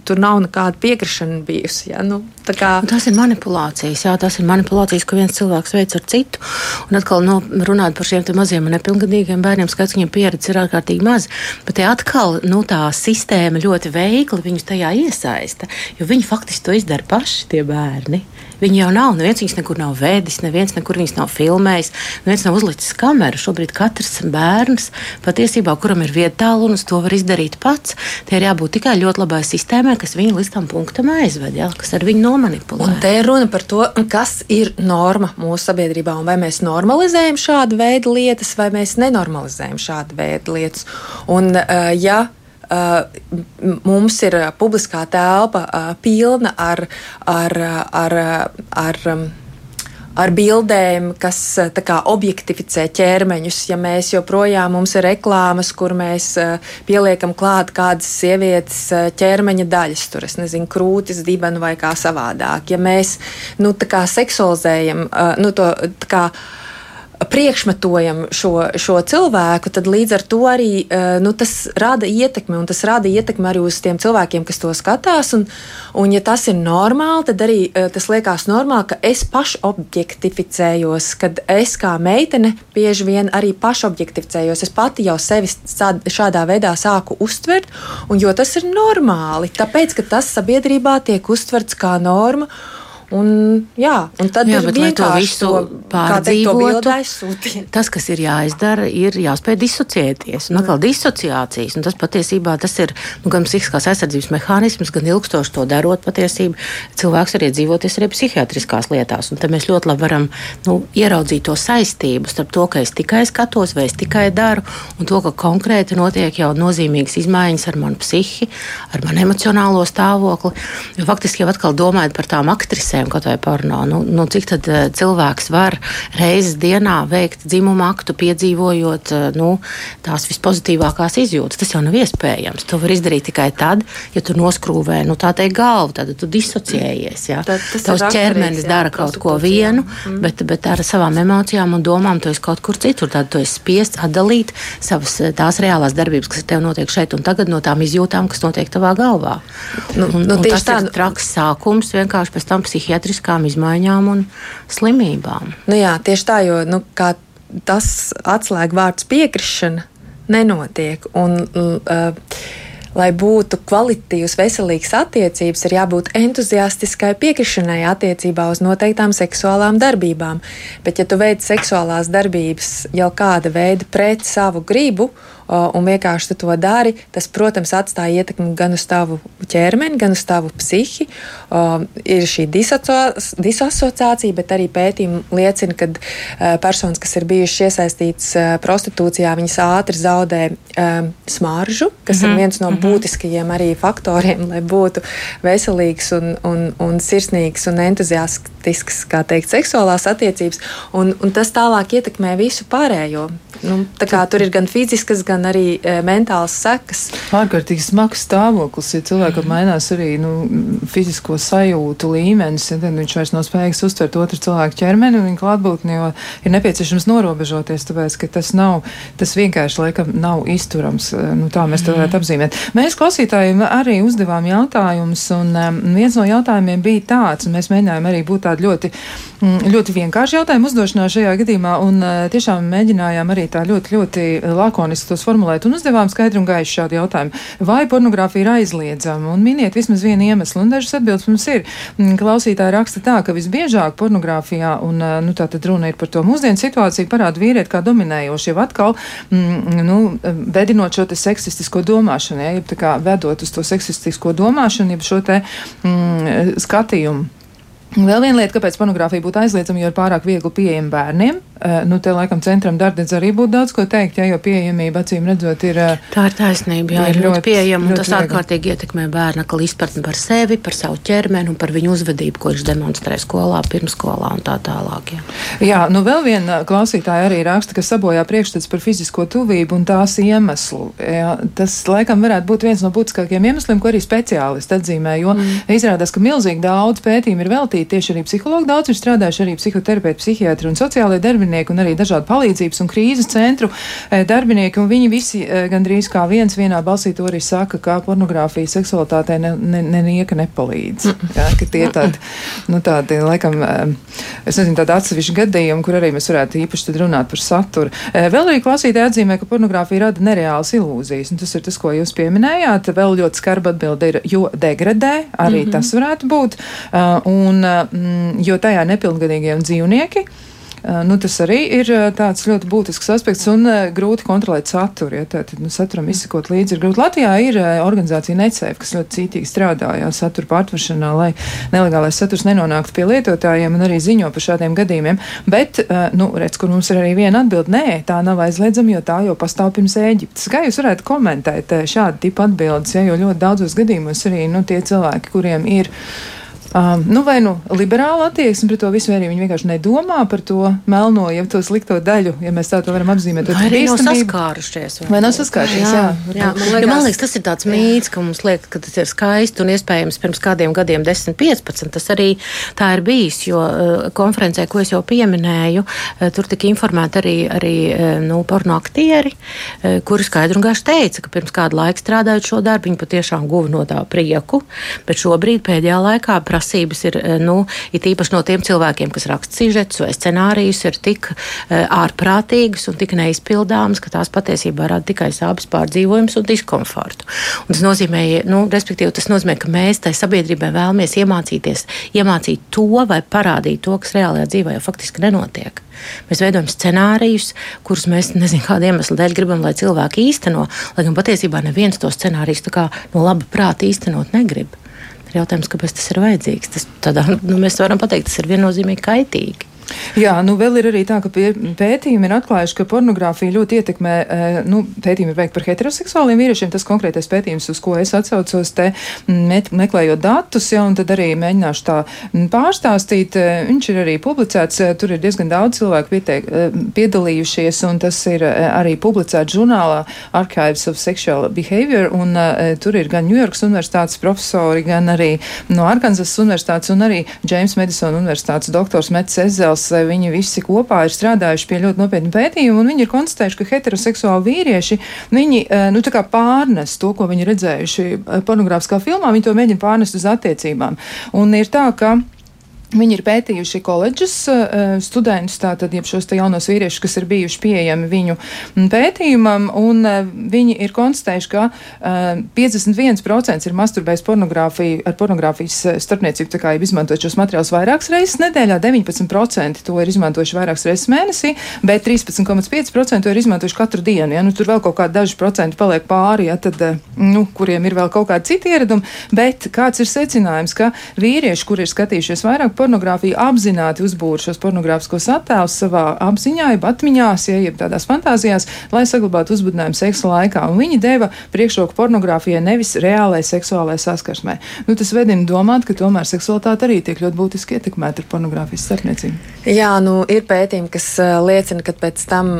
tur nav nekāda piekrišana bijusi. Ja? Nu, kā... Tas ir manipulācijas, jā, tas ir manipulācijas, ko viens cilvēks veic ar citu. Un atkal no, runāt par šiem maziem un nepilngadīgiem bērniem, skats, viņiem pieredze ir ārkārtīgi maz. Bet te atkal nu, tā sistēma ļoti veikli viņus tajā iesaista, jo viņi faktiski to izdara paši, tie bērni. Viņi jau nav, neviens viņus nekur nav vēdis, neviens nekur viņus nav filmējis, neviens nav uzlicis kameru. Šobrīd katrs bērns patiesībā, kuram ir vieta tālrunis, to var izdarīt pats. Tie ir jābūt tikai ļoti labai sistēmai, kas viņu līdz tam punktam aizved, ja, kas ar viņu nomanipulē. Un te ir runa par to, kas ir norma mūsu sabiedrībā, un vai mēs normalizējam šādu veidu lietas, vai mēs nenormalizējam šādu veidu lietas. Un, uh, ja mums ir publiskā telpa uh, pilna ar, ar, ar, ar, um, ar bildēm, kas kā, objektificē ķermeņus. Ja mēs joprojām mums ir reklāmas, kur mēs pieliekam klāt kādas sievietes ķermeņa daļas, tur es nezinu, krūtis, dibenu vai kā savādāk. Ja mēs nu, kā, seksualizējam nu, to kā, priekšmetojam šo, šo cilvēku, tad līdz ar to arī eh, nu, tas rada ietekmi, un tas rada ietekmi arī uz tiem cilvēkiem, kas to skatās. Un, un ja tas ir normāli, tad arī eh, tas liekas normāli, ka es pašobjektificējos, kad es kā meitene bieži vien arī pašobjektificējos. Es pati jau sevi šādā veidā sāku uztvert, un jo tas ir normāli, tāpēc, ka tas sabiedrībā tiek uztverts kā norma. Un, jā, un tad jā, ir vienkārši to visu pārdzīvot. Tas, kas ir jāizdara, ir jāspēj disociēties. Un atkal disociācijas, un tas patiesībā tas ir nu, gan psihiskās aizsardzības mehānisms, gan ilgstoši to darot patiesībā. Cilvēks var iedzīvoties arī psihiatriskās lietās. Un te mēs ļoti labi varam nu, ieraudzīt to saistību starp to, ka es tikai skatos vai es tikai daru, un to, ka konkrēti notiek jau nozīmīgas izmaiņas ar manu psihi, ar manu emocionālo stāvokli. Jo faktiski jau atkal domājot par tām aktrisēm reizēm kaut vai porno. Nu, nu, cik tad uh, cilvēks var reizes dienā veikt dzimumu aktu, piedzīvojot uh, nu, tās vispozitīvākās izjūtas? Tas jau nav iespējams. To var izdarīt tikai tad, ja tu noskrūvē nu, tā teikt galvu, tad tu disociējies. Ja? Tad, Tavs ķermenis jā, dara kaut ko vienu, mm. bet, bet ar savām emocijām un domām tu esi kaut kur citur. Tad tu esi spiests atdalīt savas tās reālās darbības, kas tev notiek šeit un tagad no tām izjūtām, kas notiek tavā galvā. Nu, un, nu, un tas tā, ir traks sākums vienkārši pēc tam psihiatrijā psihiatriskām izmaiņām un slimībām. Nu jā, tieši tā, jo nu, tas atslēgvārds piekrišana nenotiek. Un, uh, lai būtu kvalitīvas, veselīgas attiecības, ir jābūt entuziastiskai piekrišanai attiecībā uz noteiktām seksuālām darbībām. Bet, ja tu veic seksuālās darbības jau kāda veida pret savu gribu, un vienkārši to dari, tas, protams, atstāja ietekmi gan uz tavu ķermeni, gan uz tavu psihi. Ir šī disasociācija, bet arī pētījumi liecina, ka personas, kas ir bijušas iesaistītas prostitūcijā, viņas ātri zaudē smaržu, kas mm -hmm. ir mhm. viens no mm -hmm. būtiskajiem arī faktoriem, lai būtu veselīgs un, un, un sirsnīgs un entuziastisks, kā teikt, seksuālās attiecības. Un, un tas tālāk ietekmē visu pārējo. Nu, tur ir gan fiziskas, gan arī e, mentālas sekas. Ārkārtīgi smags stāvoklis, ja cilvēkam mm. mainās arī nu, fizisko sajūtu līmenis, ja tad viņš vairs nav spējīgs uztvert otru cilvēku ķermeni un viņa klātbūtni, jo ir nepieciešams norobežoties, tāpēc, ka tas nav, tas vienkārši laikam nav izturams. E, nu, tā mēs to varētu mm. apzīmēt. Mēs klausītājiem arī uzdevām jautājumus, un um, viens no jautājumiem bija tāds, un mēs mēģinājām arī būt tādi ļoti, mm, ļoti vienkārši jautājumu uzdošanā šajā gadījumā, un uh, tiešām mēģinājām arī tā ļoti, ļoti lakoniski tos formulēt un uzdevām skaidru un gaišu šādu jautājumu. Vai pornogrāfija ir aizliedzama? Un miniet vismaz vienu iemeslu, un dažas atbildes mums ir. Mm, klausītāji raksta tā, ka visbiežāk pornogrāfijā, un nu, tā tad runa ir par to mūsdienu situāciju, parāda vīrieti kā dominējoši, jau atkal, mm, nu, vedinot šo te seksistisko domāšanu, ja, jeb tā kā vedot uz to seksistisko domāšanu, jeb šo te mm, skatījumu. Vēl viena lieta, kāpēc pornogrāfija būtu aizliedzama, jo ir pārāk viegli pieejama bērniem. Uh, nu, te laikam centram darbdedz arī būtu daudz ko teikt, ja, jo pieejamība acīm redzot ir. Uh, tā ir taisnība, jā, ir ļoti, ļoti pieejama, un tas ārkārtīgi ietekmē bērna izpratni par sevi, par savu ķermeni un par viņu uzvedību, ko viņš demonstrē skolā, pirmskolā un tā tālāk. Jā, jā nu vēl viena klausītāja arī raksta, ka sabojā priekšstats par fizisko tuvību un tās iemeslu. Jā, tas laikam varētu būt viens no būtiskākajiem iemesliem, ko arī speciālisti atzīmē, jo mm. izrādās, ka milzīgi daudz pētījumu ir veltīti tieši arī psihologi, daudz ir strādājuši arī psihoterapeiti, psihiatri un sociālai darbinieki un arī dažādu palīdzības un krīzes centru eh, darbinieki, un viņi visi eh, gandrīz kā viens vienā balsī to arī saka, ka pornogrāfija seksualitātei ne, ne, ne nieka nepalīdz. Jā, ka tie tādi, nu tādi, laikam, eh, es nezinu, tādi atsevišķi gadījumi, kur arī mēs varētu īpaši tad runāt par saturu. Vēl arī klausītāji atzīmē, ka pornogrāfija rada nereālas ilūzijas, un tas ir tas, ko jūs pieminējāt. Vēl ļoti skarba atbilde ir, jo degradē, arī mm -hmm. tas varētu būt, un, mm, jo tajā nepilngadīgie un dzīvnieki nu, tas arī ir tāds ļoti būtisks aspekts un grūti kontrolēt saturu. Ja, Tātad nu, saturam izsekot līdzi ir grūti. Latvijā ir organizācija Necēf, kas ļoti cītīgi strādā jā, satura pārtveršanā, lai nelegālais saturs nenonāktu pie lietotājiem un arī ziņo par šādiem gadījumiem. Bet, nu, redz, kur mums ir arī viena atbilde, nē, tā nav aizliedzama, jo tā jau pastāv pirms Ēģiptes. Kā jūs varētu komentēt šādu tipu atbildes, ja, jo ļoti daudzos gadījumos arī nu, tie cilvēki, kuriem ir Um, nu, vai nu liberāla attieksme pret to visu, vai arī viņi vienkārši nedomā par to melno, ja to slikto daļu, ja mēs tā to varam apzīmēt. Vai arī nav saskārušies. Vai, vai nav saskārušies, jā. jā, jā. Man, liekas, ja man liekas, tas ir tāds mīts, ka mums liekas, ka tas ir skaisti un iespējams pirms kādiem gadiem, 10, 15, tas arī tā ir bijis, jo uh, konferencē, ko es jau pieminēju, uh, tur tika informēti arī, arī uh, nu, porno aktieri, uh, kuri skaidri un gaiši teica, ka pirms kādu laiku strādājot šo darbu, viņi patiešām guva no tā prieku, bet šobrīd pēdējā laikā prasības ir, eh, nu, ir īpaši no tiem cilvēkiem, kas raksta sižetus vai scenārijus, ir tik uh, ārprātīgas un tik neizpildāmas, ka tās patiesībā rada tikai sāpes pārdzīvojumus un diskomfortu. Un tas nozīmē, nu, respektīvi, tas nozīmē, ka mēs tai sabiedrībai vēlamies iemācīties, iemācīt to vai parādīt to, kas reālajā dzīvē jau faktiski nenotiek. Mēs veidojam scenārijus, kurus mēs nezinām, kāda iemesla dēļ gribam, lai cilvēki īsteno, lai gan patiesībā neviens to scenāriju no laba prāta īstenot negrib. Jautājums, kāpēc tas ir vajadzīgs. Tas tādā, nu, mēs varam pateikt, tas ir viennozīmīgi kaitīgi. Jā, nu vēl ir arī tā, ka pētījumi ir atklājuši, ka pornogrāfija ļoti ietekmē, eh, nu, pētījumi ir veikti par heteroseksuāliem vīriešiem, tas konkrētais pētījums, uz ko es atsaucos te meklējot datus, ja, un tad arī mēģināšu tā pārstāstīt. Eh, viņš ir arī publicēts, eh, tur ir diezgan daudz cilvēku pieteik, piedalījušies, un tas ir arī publicēts žurnālā Archives of Sexual Behavior, un tur ir gan New Yorkas universitātes profesori, gan arī no Arkansas universitātes, un arī James Madison universitātes doktors Mets Ezels Izraels, viņi visi kopā ir strādājuši pie ļoti nopietnu pētījumu, un viņi ir konstatējuši, ka heteroseksuāli vīrieši, viņi, eh, nu, tā kā pārnes to, ko viņi redzējuši eh, pornogrāfiskā filmā, viņi to mēģina pārnest uz attiecībām. Un ir tā, ka Viņi ir pētījuši koledžas eh, studentus, tātad šos jaunos vīriešus, kas ir bijuši pieejami viņu pētījumam, un eh, viņi ir konstatējuši, ka 51% eh, ir masturbējis pornogrāfiju ar pornogrāfijas starpniecību, tā kā jau izmantojot šos materiālus vairākas reizes nedēļā, 19% to ir izmantojuši vairākas reizes mēnesī, bet 13,5% to ir izmantojuši katru dienu. Ja? Nu, tur vēl kaut kādi daži procenti paliek pāri, ja? tad, nu, kuriem ir vēl kaut kādi citi ieradumi, bet kāds ir secinājums, ka vīrieši, kuri ir skatījušies vairāk pornogrāfija apzināti uzbūra šos pornogrāfiskos attēlus savā apziņā, jeb atmiņās, ja, jeb tādās fantāzijās, lai saglabātu uzbudinājumu seksa laikā. Un viņi deva priekšroku pornogrāfijai nevis reālai seksuālai saskarsmē. Nu, tas vedina domāt, ka tomēr seksualitāte arī tiek ļoti būtiski ietekmēta ar pornogrāfijas starpniecību. Jā, nu, ir pētījumi, kas uh, liecina, ka pēc tam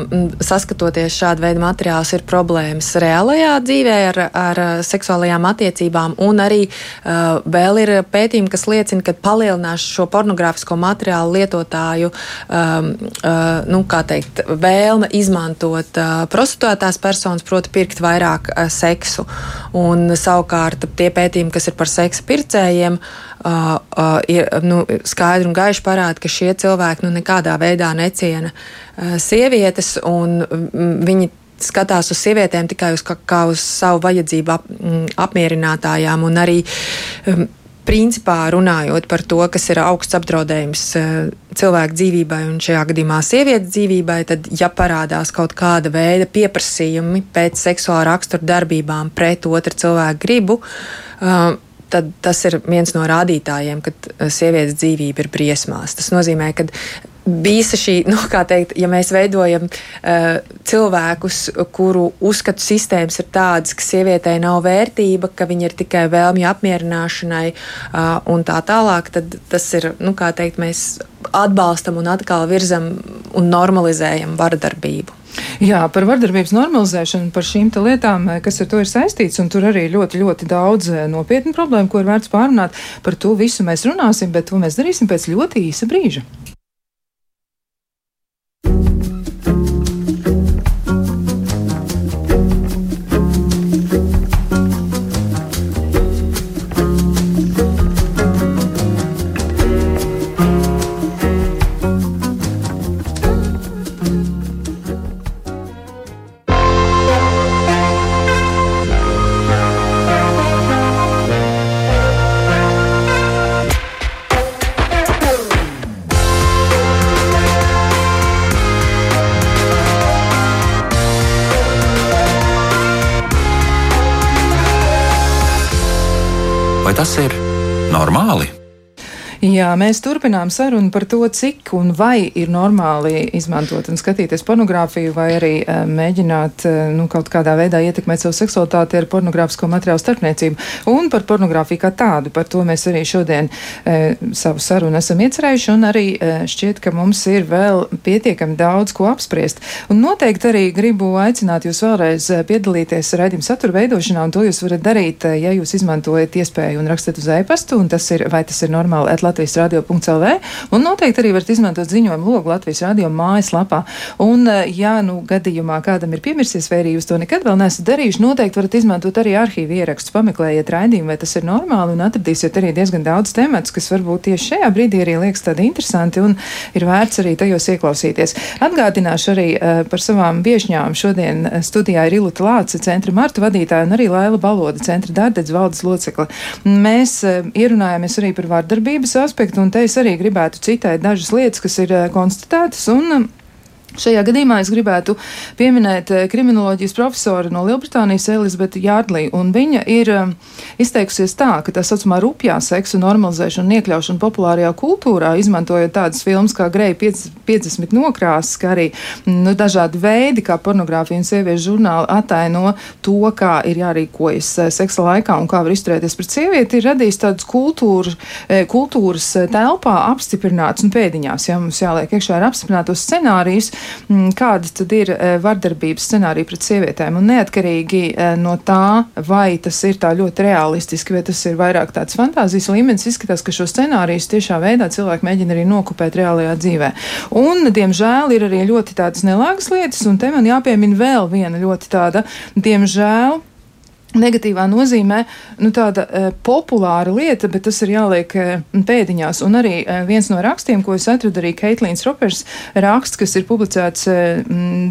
saskatoties šādu veidu materiālus ir problēmas reālajā dzīvē ar, ar seksuālajām attiecībām, un arī uh, vēl ir pētījumi, kas liecina, ka palielinās šo šo pornogrāfisko materiālu lietotāju um, uh, nu, teikt, vēlme izmantot uh, prostituētās personas, proti, pirkt vairāk uh, seksu. Un, savukārt, tie pētījumi, kas ir par seksa pircējiem, uh, uh, ir nu, skaidri un gaiši parāda, ka šie cilvēki nu, nekādā veidā neciena uh, sievietes un mm, viņi skatās uz sievietēm tikai uz, kā, kā uz savu vajadzību ap, mm, apmierinātājām un arī um, principā runājot par to, kas ir augsts apdraudējums eh, cilvēku dzīvībai un šajā gadījumā sievietes dzīvībai, tad, ja parādās kaut kāda veida pieprasījumi pēc seksuāla rakstura darbībām pret otru cilvēku gribu, eh, tad tas ir viens no rādītājiem, ka eh, sievietes dzīvība ir briesmās. Tas nozīmē, ka visa šī, nu, kā teikt, ja mēs veidojam uh, cilvēkus, kuru uzskatu sistēmas ir tādas, ka sievietei nav vērtība, ka viņa ir tikai vēlmju apmierināšanai uh, un tā tālāk, tad tas ir, nu, kā teikt, mēs atbalstam un atkal virzam un normalizējam vardarbību. Jā, par vardarbības normalizēšanu, par šīm lietām, eh, kas ar to ir saistīts, un tur arī ļoti, ļoti daudz nopietnu problēmu, ko ir vērts pārunāt. Par to visu mēs runāsim, bet to mēs darīsim pēc ļoti īsa brīža. Jā, mēs turpinām sarunu par to, cik un vai ir normāli izmantot un skatīties pornogrāfiju, vai arī uh, mēģināt uh, nu, kaut kādā veidā ietekmēt savu seksualitāti ar pornogrāfisko materiālu starpniecību. Un par pornogrāfiju kā tādu, par to mēs arī šodien uh, savu sarunu esam iecerējuši, un arī uh, šķiet, ka mums ir vēl pietiekami daudz ko apspriest. Un noteikti arī gribu aicināt jūs vēlreiz piedalīties raidījuma satura veidošanā, un to jūs varat darīt, ja jūs izmantojat iespēju un rakstat uz e-pastu, un tas ir, vai tas ir normāli Latvijas radio.lv un noteikti arī varat izmantot ziņojumu logu Latvijas radio mājaslapā. Un, eh, ja nu gadījumā kādam ir piemirsies, vai arī jūs to nekad vēl neesat darījuši, noteikti varat izmantot arī arhīvu ierakstus, pameklējiet raidījumu, vai tas ir normāli, un atradīsiet arī diezgan daudz temats, kas varbūt tieši šajā brīdī arī liekas tādi interesanti un ir vērts arī tajos ieklausīties. Atgādināšu arī uh, par savām viešņām. Šodien eh, studijā ir Ilota Lāca, centra Marta vadītāja un arī Laila Baloda, centra Dārdedz valdes locekla. Mēs uh, ierunājāmies arī par vārdarbības aspektu, un te es arī gribētu citēt dažas lietas, kas ir eh, konstatētas. Un, Šajā gadījumā es gribētu pieminēt eh, kriminoloģijas profesoru no Lielbritānijas Elizabeti Jārdlī, un viņa ir eh, izteikusies tā, ka tā saucamā rupjā seksu normalizēšana un iekļaušana populārajā kultūrā, izmantojot tādas filmas kā Greja 50 nokrāsas, kā arī mm, nu, dažādi veidi, kā pornogrāfija un sieviešu žurnāli ataino to, kā ir jārīkojas eh, seksa laikā un kā var izturēties pret sievieti, ir radījis tādas kultūra, kultūras telpā apstiprināts un pēdiņās, ja mums jāliek iekšā ar apstiprinātos scenārijus, kādas tad ir eh, vardarbības scenārija pret sievietēm. Un neatkarīgi eh, no tā, vai tas ir tā ļoti realistiski, vai tas ir vairāk tāds fantāzijas līmenis, izskatās, ka šo scenāriju tiešā veidā cilvēki mēģina arī nokopēt reālajā dzīvē. Un, diemžēl, ir arī ļoti tādas nelāgas lietas, un te man jāpiemina vēl viena ļoti tāda, diemžēl, negatīvā nozīmē nu, tāda uh, populāra lieta, bet tas ir jāliek uh, pēdiņās. Un arī uh, viens no rakstiem, ko es atradu, arī Keitlīns Ropers raksts, kas ir publicēts uh,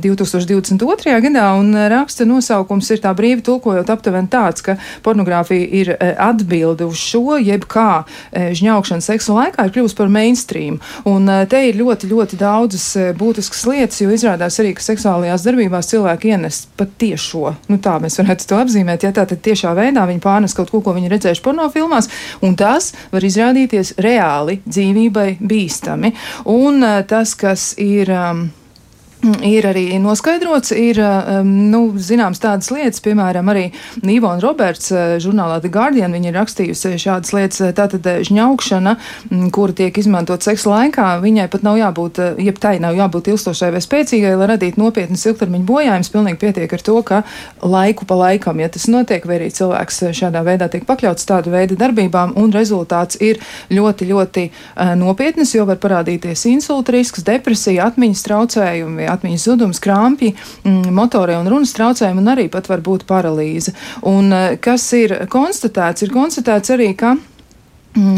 2022. gadā, un raksta nosaukums ir tā brīvi tulkojot aptuveni tāds, ka pornogrāfija ir uh, atbilde uz šo, jeb kā uh, žņaukšana seksu laikā ir kļuvusi par mainstream. Un uh, te ir ļoti, ļoti daudzas uh, būtiskas lietas, jo izrādās arī, ka seksuālajās darbībās cilvēki ienes pat tiešo, nu tā mēs varētu to apzīmēt, ja tātad tiešā veidā viņi pārnes kaut ko, ko viņi redzējuši pornofilmās, un tas var izrādīties reāli dzīvībai bīstami. Un eh, tas, kas ir. Um, Ir arī noskaidrots, ir um, nu, zināms tādas lietas, piemēram, arī Nīvona Roberts uh, žurnālā The Guardian, viņa ir rakstījusi šādas lietas, uh, tātad uh, žņaukšana, mm, kura tiek izmantot seksa laikā, viņai pat nav jābūt, jeb tai nav jābūt ilstošai vai spēcīgai, lai radītu nopietnas ilgtermiņa bojājums, pilnīgi pietiek ar to, ka laiku pa laikam, ja tas notiek, vai arī cilvēks šādā veidā tiek pakļauts tādu veidu darbībām, un rezultāts ir ļoti, ļoti nopietnas, jo var parādīties insulta risks, depresija, atmiņas traucējumi, atmiņas zudums, krampji, mm, motorie un runas traucējumi un arī pat var būt paralīze. Un eh, kas ir konstatēts? Ir konstatēts arī, ka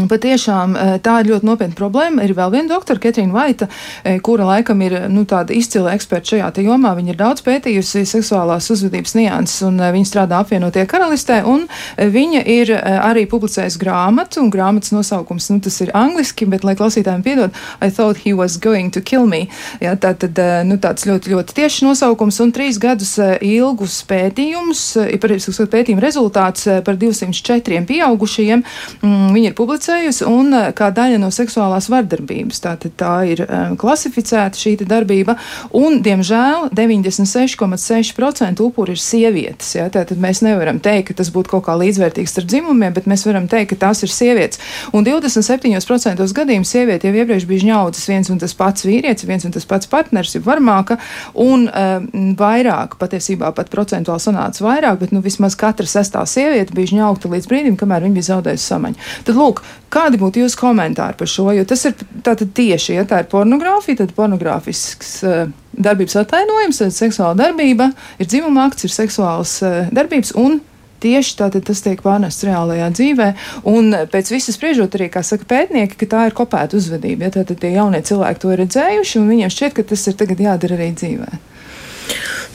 patiešām eh, tā ir ļoti nopietna problēma. Ir vēl viena doktora, Ketrīna Vaita, eh, kura laikam ir nu, tāda izcila eksperta šajā jomā. Viņa ir daudz pētījusi seksuālās uzvedības nianses, un eh, viņa strādā apvienotie karalistē. Viņa ir arī publicējusi grāmatu, un grāmatas nosaukums nu, ir angliski, bet, lai klausītājiem piedod, I thought he was going to kill me. Ja, tā tad nu, tāds ļoti, ļoti tiešs nosaukums, un trīs gadus ilgus pētījumus, pētījuma rezultāts par 204 pieaugušajiem. Mm, viņa ir publicējusi, un eh, kā daļa no seksuālās vardarbības. Tātad tā ir um, klasificēta šī darbība, un, diemžēl, 96,6% upuri ir sievietes. Ja? Tātad mēs nevaram teikt, ka tas būtu kaut kā līdzvērtīgs starp dzimumiem, bet mēs varam teikt, ka tās ir sievietes. Un 27% gadījumu sieviete jau iepriekš bija žņaudzis viens un tas pats vīrietis, viens un tas pats partners, ir varmāka, un um, vairāk, patiesībā pat procentuāli sanāca vairāk, bet nu, vismaz katra sestā sieviete bija žņaugta līdz brīdim, kamēr viņa bija zaudējusi samaņu. Tad, lūk, Lūk, kādi būtu jūsu komentāri par šo? Jo tas ir tieši, ja tā ir pornogrāfija, tad pornogrāfisks uh, darbības attainojums, tad seksuāla darbība ir dzimuma akts, ir seksuāls uh, darbības un Tieši tātad tas tiek pārnests reālajā dzīvē, un pēc visas spriežot arī, kā saka pētnieki, ka tā ir kopēta uzvedība. Ja, tātad tie jaunie cilvēki to ir redzējuši, un viņiem šķiet, ka tas ir tagad jādara arī dzīvē.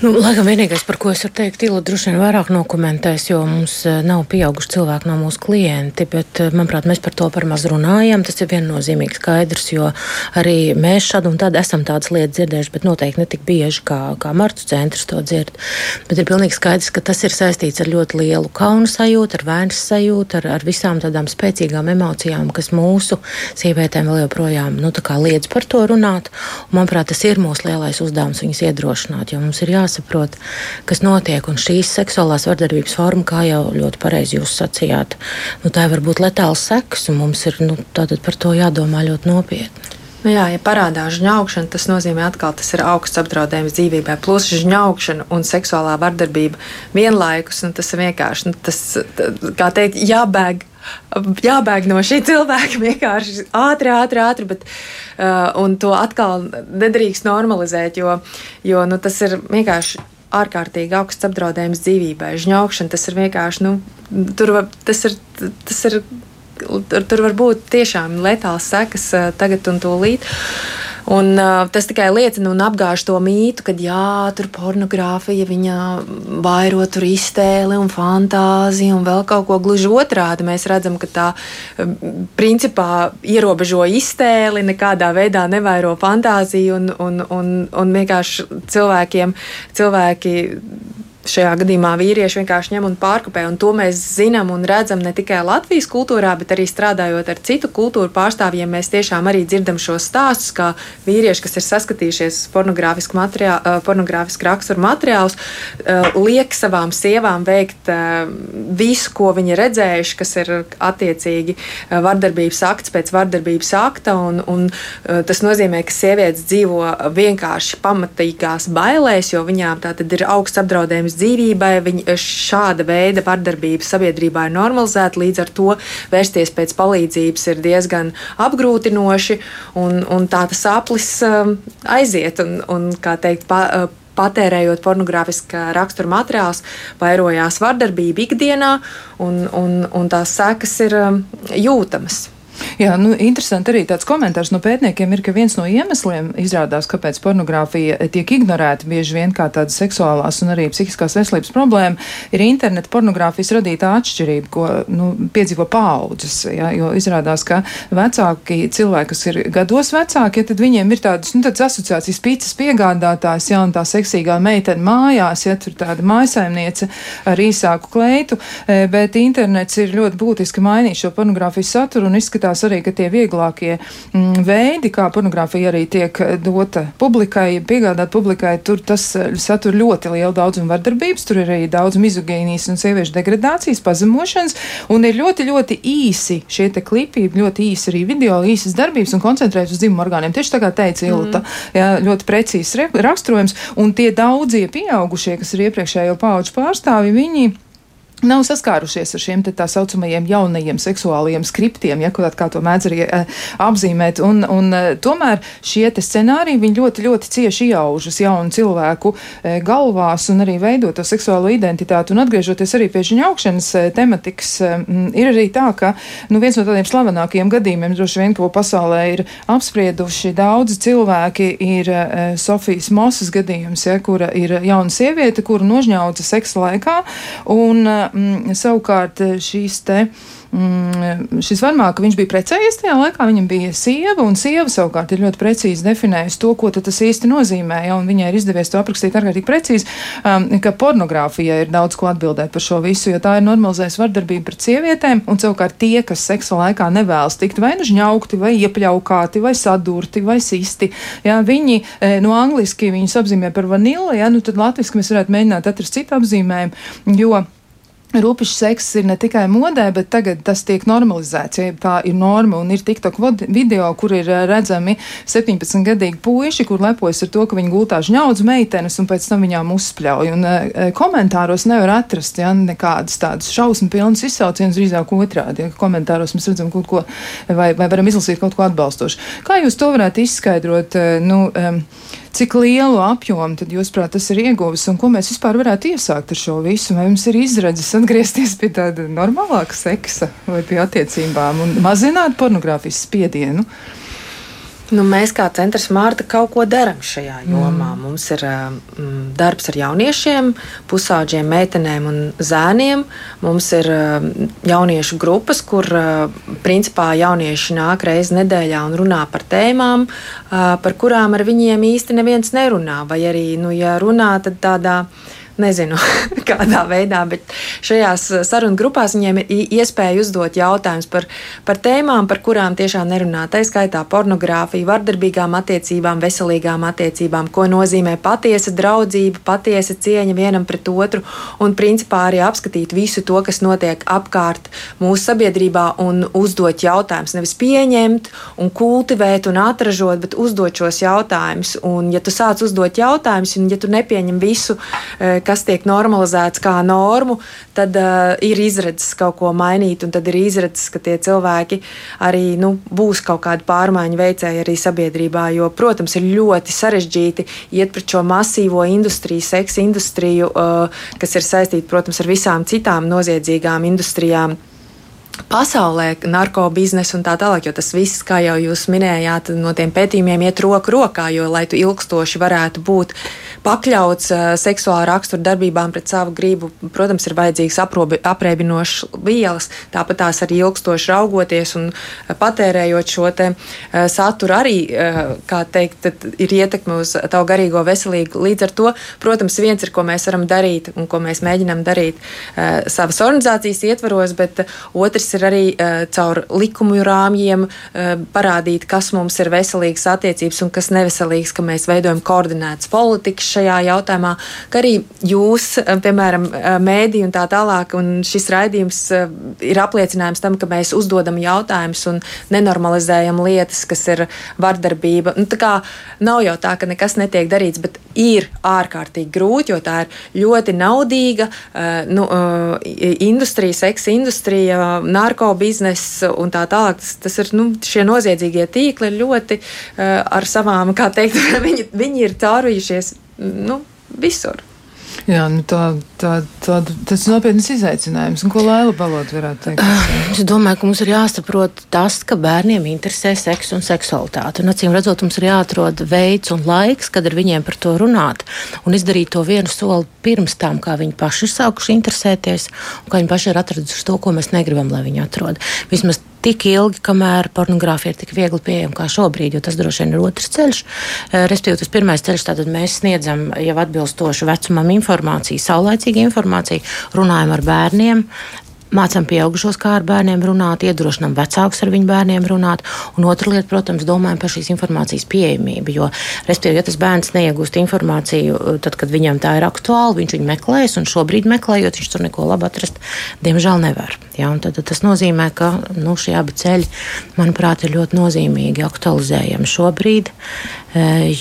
Nu, laikam vienīgais, par ko es varu teikt, ir droši vien vairāk nokomentēs, jo mums eh, nav pieauguši cilvēki no mūsu klienti, bet, eh, manuprāt, mēs par to par maz runājam. Tas ir viennozīmīgi skaidrs, jo arī mēs šādu un tādu esam tādas lietas dzirdējuši, bet noteikti ne tik bieži kā, kā Martu centrs to dzird. Bet ir pilnīgi skaidrs, ka tas ir saistīts ar ļoti lielu kaunu sajūtu, ar vainas sajūtu, ar, ar visām tādām spēcīgām emocijām, kas mūsu sievietēm vēl joprojām nu, liedz par to runāt. Un, manuprāt, tas ir mūsu lielais uzdevums viņus iedrošināt, jo mums ir jāsaprot, kas notiek. Un šīs seksuālās vardarbības forma, kā jau ļoti pareizi jūs sacījāt, nu, tā var būt letāls seks, un mums ir nu, par to jādomā ļoti nopietni. Nu jā, ja parādās žņaugšana, tas nozīmē, ka tas ir augsts apdraudējums dzīvībai. Plus žņaugšana un seksuālā vardarbība vienlaikus. Tas ir vienkārši, nu, tas, kā teikt, jābēg jābēg no šī cilvēka vienkārši ātri, ātri, ātri, bet uh, to atkal nedrīkst normalizēt, jo, jo nu, tas ir vienkārši ārkārtīgi augsts apdraudējums dzīvībai. Žņaugšana tas ir vienkārši, nu, tur, tas ir, tas ir, tur, tur var būt tiešām letāls sekas uh, tagad un tūlīt. Uh, Un, uh, tas tikai liecina un apgāž to mītu, ka jā, tur pornogrāfija viņa vairo tur iztēli un fantāziju un vēl kaut ko gluži otrādi. Mēs redzam, ka tā principā ierobežo iztēli, nekādā veidā nevairo fantāziju un, un, un, un vienkārši cilvēkiem, cilvēki šajā gadījumā vīrieši vienkārši ņem un pārkopē. Un to mēs zinām un redzam ne tikai Latvijas kultūrā, bet arī strādājot ar citu kultūru pārstāvjiem. Mēs tiešām arī dzirdam šos stāstus, kā vīrieši, kas ir saskatījušies pornogrāfisku, materiālu, pornogrāfisku raksturu materiālus, liek savām sievām veikt visu, ko viņi redzējuši, kas ir attiecīgi vardarbības akts pēc vardarbības akta. Un, un tas nozīmē, ka sievietes dzīvo vienkārši pamatīgās bailēs, jo viņām tā tad ir augsts apdraudējums viņas dzīvībai. Viņa, šāda veida vardarbība sabiedrībā ir normalizēta, līdz ar to vērsties pēc palīdzības ir diezgan apgrūtinoši, un, un tā tas aplis um, aiziet. Un, un, kā teikt, pa, uh, patērējot pornogrāfiskā rakstura materiālus, vairojās vardarbība ikdienā, un, un, un tās sekas ir jūtamas. Jā, nu, interesanti arī tāds komentārs no pētniekiem ir, ka viens no iemesliem izrādās, kāpēc pornogrāfija tiek ignorēta bieži vien kā tāda seksuālās un arī psihiskās veselības problēma, ir interneta pornogrāfijas radītā atšķirība, ko nu, piedzīvo paaudzes. Ja, jo izrādās, ka vecāki cilvēki, kas ir gados vecāki, ja, tad viņiem ir tādas, nu, tādas asociācijas pīcis piegādātājs, ja, un tā seksīgā meitene mājās, ja tur tāda mājasaimniece ar īsāku kleitu, e, bet internets ir ļoti būtiski mainījis šo pornogrāfijas saturu un izskatās, izskatās arī, ka tie vieglākie mm, veidi, kā pornogrāfija arī tiek dota publikai, piegādāt publikai, tur tas eh, satur ļoti lielu daudzumu vardarbības, tur ir arī daudz mizogīnijas un sieviešu degradācijas, pazemošanas, un ir ļoti, ļoti īsi šie te klipi, ļoti īsi arī video, īsas darbības un koncentrējas uz dzimumu orgāniem. Tieši tā kā teica Ilta, mm. jā, ļoti precīzs raksturojums, un tie daudzie pieaugušie, kas ir iepriekšējo pauģu pārstāvi, viņi nav saskārušies ar šiem tā saucamajiem jaunajiem seksuālajiem skriptiem, ja kā, kā to mēdz arī uh, apzīmēt. Un, un uh, tomēr šie scenāriji ļoti, ļoti cieši iaužas jaunu cilvēku uh, galvās un arī veido to seksuālo identitāti. Un atgriežoties arī pie šī augšanas tematikas, ir arī tā, ka nu, viens no tādiem slavenākajiem gadījumiem, droši vien, ko pasaulē ir apsprieduši daudzi cilvēki, ir Sofijas Mosas gadījums, ja, kura ir jauna sieviete, kuru nožņauca seksa laikā. Un, uh, mm, savukārt eh, šīs te. Mm, šis varmāka, viņš bija precējies tajā laikā, viņam bija sieva, un sieva savukārt ir ļoti precīzi definējusi to, ko tas īsti nozīmē, ja, un viņai ir izdevies to aprakstīt ārkārtīgi precīzi, um, ka pornogrāfijai ir daudz ko atbildēt par šo visu, jo tā ir normalizējusi vardarbību pret sievietēm, un savukārt tie, kas seksa laikā nevēlas tikt vai nu žņaukti, vai iepļaukāti, vai sadurti, vai sisti, ja, viņi e, no angliski viņus apzīmē par vanili, ja, nu tad latviski mēs varētu mēģināt atrast citu apzīmējumu, jo Rūpišs seks ir ne tikai modē, bet tagad tas tiek normalizēts. Ja tā ir norma un ir TikTok video, kur ir eh, redzami 17-gadīgi puiši, kur lepojas ar to, ka viņi gultā žņaudz meitenes un pēc tam viņām uzspļauj. Un e, komentāros nevar atrast ja, nekādas tādas šausmu pilnas izsaucienas, drīzāk otrādi. Ja, komentāros mēs redzam kaut ko vai, vai varam izlasīt kaut ko atbalstošu. Kā jūs to varētu izskaidrot? Nu, um, Cik lielu apjomu tad jūs prāt tas ir ieguvis un ko mēs vispār varētu iesākt ar šo visu? Vai jums ir izredzes atgriezties pie tāda normālāka seksa vai pie attiecībām un mazināt pornogrāfijas spiedienu? Nu, mēs kā centrs Mārta kaut ko darām šajā jomā. Mm. Mums ir mm, darbs ar jauniešiem, pusauģiem, meitenēm un zēniem. Mums ir mm, jauniešu grupas, kur principā jaunieši nāk reizi nedēļā un runā par tēmām, par kurām ar viņiem īsti neviens nerunā. Vai arī, nu, ja runā, tad tādā veidā nezinu, kādā veidā, bet šajās uh, sarunu grupās viņiem ir iespēja uzdot jautājumus par, par tēmām, par kurām tiešām nerunā. Tā skaitā pornogrāfija, vardarbīgām attiecībām, veselīgām attiecībām, ko nozīmē patiesa draudzība, patiesa cieņa vienam pret otru, un principā arī apskatīt visu to, kas notiek apkārt mūsu sabiedrībā, un uzdot jautājumus. Nevis pieņemt un kultivēt un atražot, bet uzdot šos jautājumus. Un, ja tu sāc uzdot jautājumus, un ja tu nepieņem visu, uh, kas tiek normalizēts kā normu, tad uh, ir izredzes kaut ko mainīt, un tad ir izredzes, ka tie cilvēki arī nu, būs kaut kādi pārmaiņu veicēji arī sabiedrībā. Jo, protams, ir ļoti sarežģīti iet pret šo masīvo industriju, seksa industriju, uh, kas ir saistīta, protams, ar visām citām noziedzīgām industrijām pasaulē, narkobiznesu un tā tālāk, jo tas viss, kā jau jūs minējāt, no tiem pētījumiem iet roku rokā, jo, lai tu ilgstoši varētu būt pakļauts uh, seksuāla rakstura darbībām pret savu gribu, protams, ir vajadzīgs apreibinošs vielas, tāpat tās arī ilgstoši raugoties un patērējot šo te uh, saturu arī, kā teikt, ir ietekme uz tavu garīgo veselību. Līdz ar to, protams, viens ir, ko mēs varam darīt un ko mēs mēģinām darīt savas organizācijas ietvaros, bet otrs ir arī uh, caur likumu rāmjiem uh, parādīt, kas mums ir veselīgas attiecības un kas neveselīgs, ka mēs veidojam koordinētas politikas šajā jautājumā, ka arī jūs, uh, piemēram, uh, mēdī un tā tālāk, un šis raidījums uh, ir apliecinājums tam, ka mēs uzdodam jautājumus un nenormalizējam lietas, kas ir vardarbība. Nu, tā kā nav jau tā, ka nekas netiek darīts, bet ir ārkārtīgi grūti, jo tā ir ļoti naudīga uh, nu, uh, industrija, seksa industrija, narkobizness un tā tālāk. Tas, tas ir nu, šie noziedzīgie tīkli ļoti uh, ar savām, kā teikt, viņi, viņi ir caurījušies nu, visur. Jā, nu tā, tā, tā, tas ir nopietns izaicinājums. Un ko Laila Balot varētu teikt? Es domāju, ka mums ir jāsaprot tas, ka bērniem interesē seks un seksualitāte. Un acīm redzot, mums ir jāatrod veids un laiks, kad ar viņiem par to runāt un izdarīt to vienu soli pirms tam, kā viņi paši ir sākuši interesēties un kā viņi paši ir atraduši to, ko mēs negribam, lai viņi atrod. Vismaz tik ilgi, kamēr pornogrāfija ir tik viegli pieejama kā šobrīd, jo tas droši vien ir otrs ceļš. Eh, respektīvi, tas pirmais ceļš, tātad mēs sniedzam jau atbilstošu vecumam informāciju, saulēcīgu informāciju, runājam ar bērniem, mācām pieaugušos, kā ar bērniem runāt, iedrošinām vecākus ar viņu bērniem runāt. Un otra lieta, protams, domājam par šīs informācijas pieejamību. Jo, respektīvi, ja tas bērns neiegūst informāciju, tad, kad viņam tā ir aktuāla, viņš viņu meklēs, un šobrīd meklējot, viņš tur neko labu atrast, diemžēl nevar. Ja, tad, tad tas nozīmē, ka nu, šie abi ceļi, manuprāt, ir ļoti nozīmīgi aktualizējami šobrīd. Eh,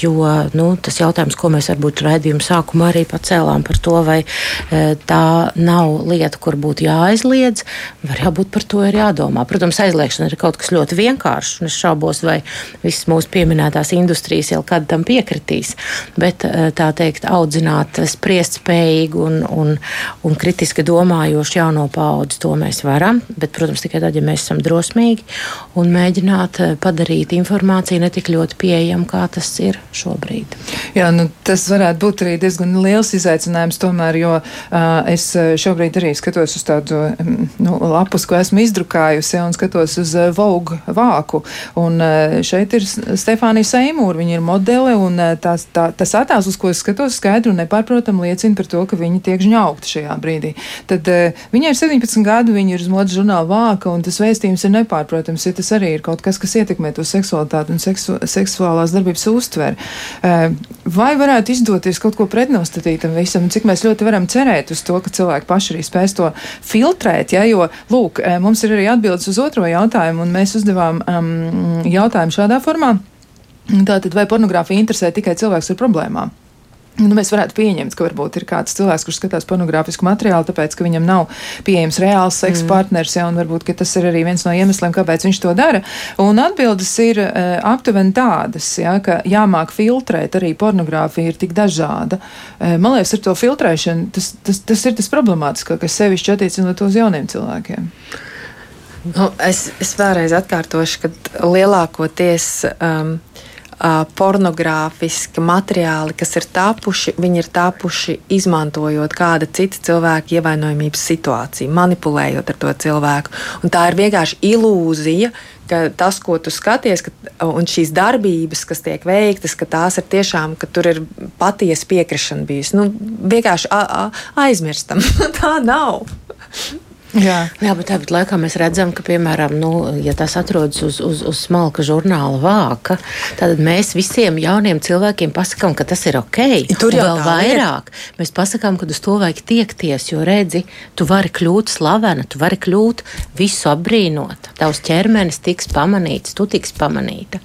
jo nu, tas jautājums, ko mēs varbūt raidījuma sākumā arī pacēlām par to, vai eh, tā nav lieta, kur būtu jāaizliedz, var jābūt par to ir jādomā. Protams, aizliegšana ir kaut kas ļoti vienkāršs, un es šaubos, vai visas mūsu pieminētās industrijas jau kad tam piekritīs. Bet eh, tā teikt, audzināt spriest spējīgu un, un, un kritiski domājošu jauno paudzi, to mēs varam, bet, protams, tikai tad, ja mēs esam drosmīgi un mēģināt padarīt informāciju ne tik ļoti pieejamu, kā tas tas ir šobrīd. Jā, nu, tas varētu būt arī diezgan liels izaicinājums, tomēr, jo uh, es šobrīd arī skatos uz tādu nu, lapus, ko esmu izdrukājusi, un skatos uz Vogue vāku. Un uh, šeit ir Stefānija Seimūra, viņa ir modele, un uh, tās, tā, tas attēls, uz ko es skatos, skaidri un nepārprotam liecina par to, ka viņa tiek žņaukta šajā brīdī. Tad uh, viņai ir 17 gadu, viņa ir uz modes žurnāla vāka, un tas vēstījums ir nepārprotams, ja tas arī ir kaut kas, kas ietekmē to seksualitāti un seksu, seksuālās darbības uztver. Eh, vai varētu izdoties kaut ko pretnostatīt tam visam, cik mēs ļoti varam cerēt uz to, ka cilvēki paši arī spēs to filtrēt, ja, jo, lūk, eh, mums ir arī atbildes uz otro jautājumu, un mēs uzdevām um, jautājumu šādā formā. Tātad, vai pornogrāfija interesē tikai cilvēks ar problēmām? Nu, mēs varētu pieņemt, ka varbūt ir kāds cilvēks, kurš skatās pornogrāfisku materiālu, tāpēc, ka viņam nav pieejams reāls seksa mm. partners, ja, un varbūt tas ir arī viens no iemesliem, kāpēc viņš to dara. Un atbildes ir uh, aptuveni tādas, ja, ka jāmāk filtrēt arī pornogrāfija ir tik dažāda. Uh, man liekas, ar to filtrēšanu tas, tas, tas ir tas problemātiskākais, sevišķi attiecinot uz jauniem cilvēkiem. Nu, es, es vēlreiz atkārtošu, ka lielākoties. Um, pornogrāfiski materiāli, kas ir tapuši, viņi ir tapuši izmantojot kāda cita cilvēka ievainojamības situāciju, manipulējot ar to cilvēku. Un tā ir vienkārši ilūzija, ka tas, ko tu skaties, ka, un šīs darbības, kas tiek veiktas, ka tās ir tiešām, ka tur ir patiesa piekrišana bijusi. Nu, vienkārši aizmirstam. tā nav. Jā. Jā, bet tāpat laikā mēs redzam, ka, piemēram, nu, ja tas atrodas uz, uz, uz smalka žurnāla vāka, tad mēs visiem jauniem cilvēkiem pasakām, ka tas ir ok. Tur jau vēl vairāk ir. mēs pasakām, ka uz to vajag tiekties, jo redzi, tu vari kļūt slavena, tu vari kļūt visu apbrīnot. Tavs ķermenis tiks pamanīts, tu tiks pamanīta.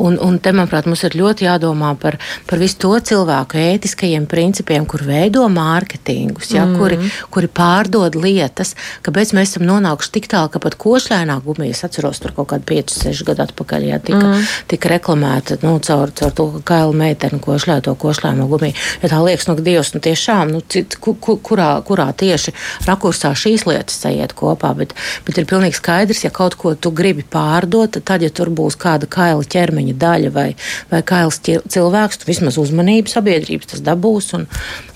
Un, un te, manuprāt, mums ir ļoti jādomā par, par visu to cilvēku ētiskajiem principiem, kur veido mārketingus, ja, mm. kuri, kuri pārdod lietas kāpēc mēs esam nonākuši tik tālu, ka pat košļainā gumija, es atceros, tur kaut kādu 5, 6 gadu atpakaļ, jā, tika, mm. tika reklamēta nu, caur, caur to, ka kaila meitene košļāja to košļaino gumiju. Ja tā liekas, nu, Dievs, nu tiešām, nu, cit, ku, ku, kurā, kurā tieši rakursā šīs lietas sajiet kopā, bet, bet ir pilnīgi skaidrs, ja kaut ko tu gribi pārdot, tad, ja tur būs kāda kaila ķermeņa daļa vai, vai kails cilvēks, tu vismaz uzmanību sabiedrības tas dabūs, un,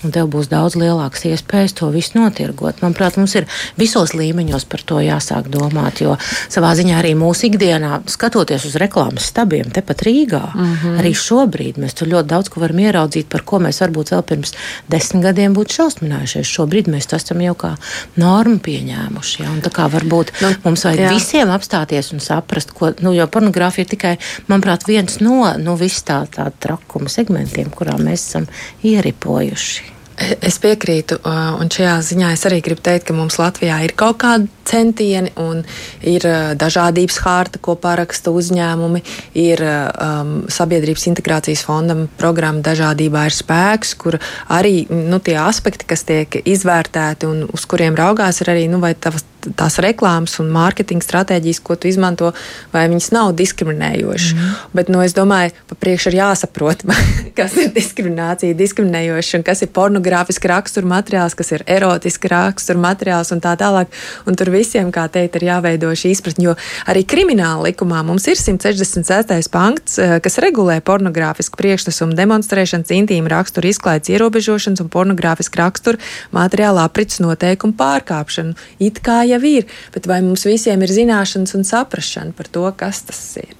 un tev būs daudz lielākas iespējas to visu notirgot. Manuprāt, mums ir visos visos līmeņos par to jāsāk domāt. Jo savā ziņā arī mūsu ikdienā, skatoties uz reklāmas stabiem, tepat Rīgā, mm -hmm. arī šobrīd mēs tur ļoti daudz ko varam ieraudzīt, par ko mēs varbūt vēl pirms desmit gadiem būtu šausminājušies. Šobrīd mēs to esam jau kā normu pieņēmuši. Ja? Un tā kā varbūt nu, mums vajag jā. visiem apstāties un saprast, ko, nu, jo pornogrāfija ir tikai, manuprāt, viens no nu, vis tā, tā trakuma segmentiem, kurā mēs esam ieripojuši. Es piekrītu, un šajā ziņā es arī gribu teikt, ka mums Latvijā ir kaut kādi centieni, un ir dažādības hārta, ko paraksta uzņēmumi, ir um, sabiedrības integrācijas fondam programma Dažādībā ir spēks, kur arī nu, tie aspekti, kas tiek izvērtēti un uz kuriem raugās, ir arī nu, tavas tās reklāmas un mārketinga stratēģijas, ko tu izmanto, vai viņas nav diskriminējošas. Mm. Bet nu, es domāju, pa priekšu ir jāsaprot, kas ir diskriminācija, diskriminējoša un kas ir pornogrāfiska rakstura materiāls, kas ir erotiska rakstura materiāls un tā tālāk. Un tur visiem, kā teikt, ir jāveido šī izpratne, jo arī krimināla likumā mums ir 166. pants, eh, kas regulē pornogrāfisku priekšnesumu demonstrēšanas, intīmu raksturu izklaides ierobežošanas un pornogrāfisku raksturu materiālu aprits noteikumu pārkāpšanu. It kā jau jau ir, bet vai mums visiem ir zināšanas un saprašana par to, kas tas ir?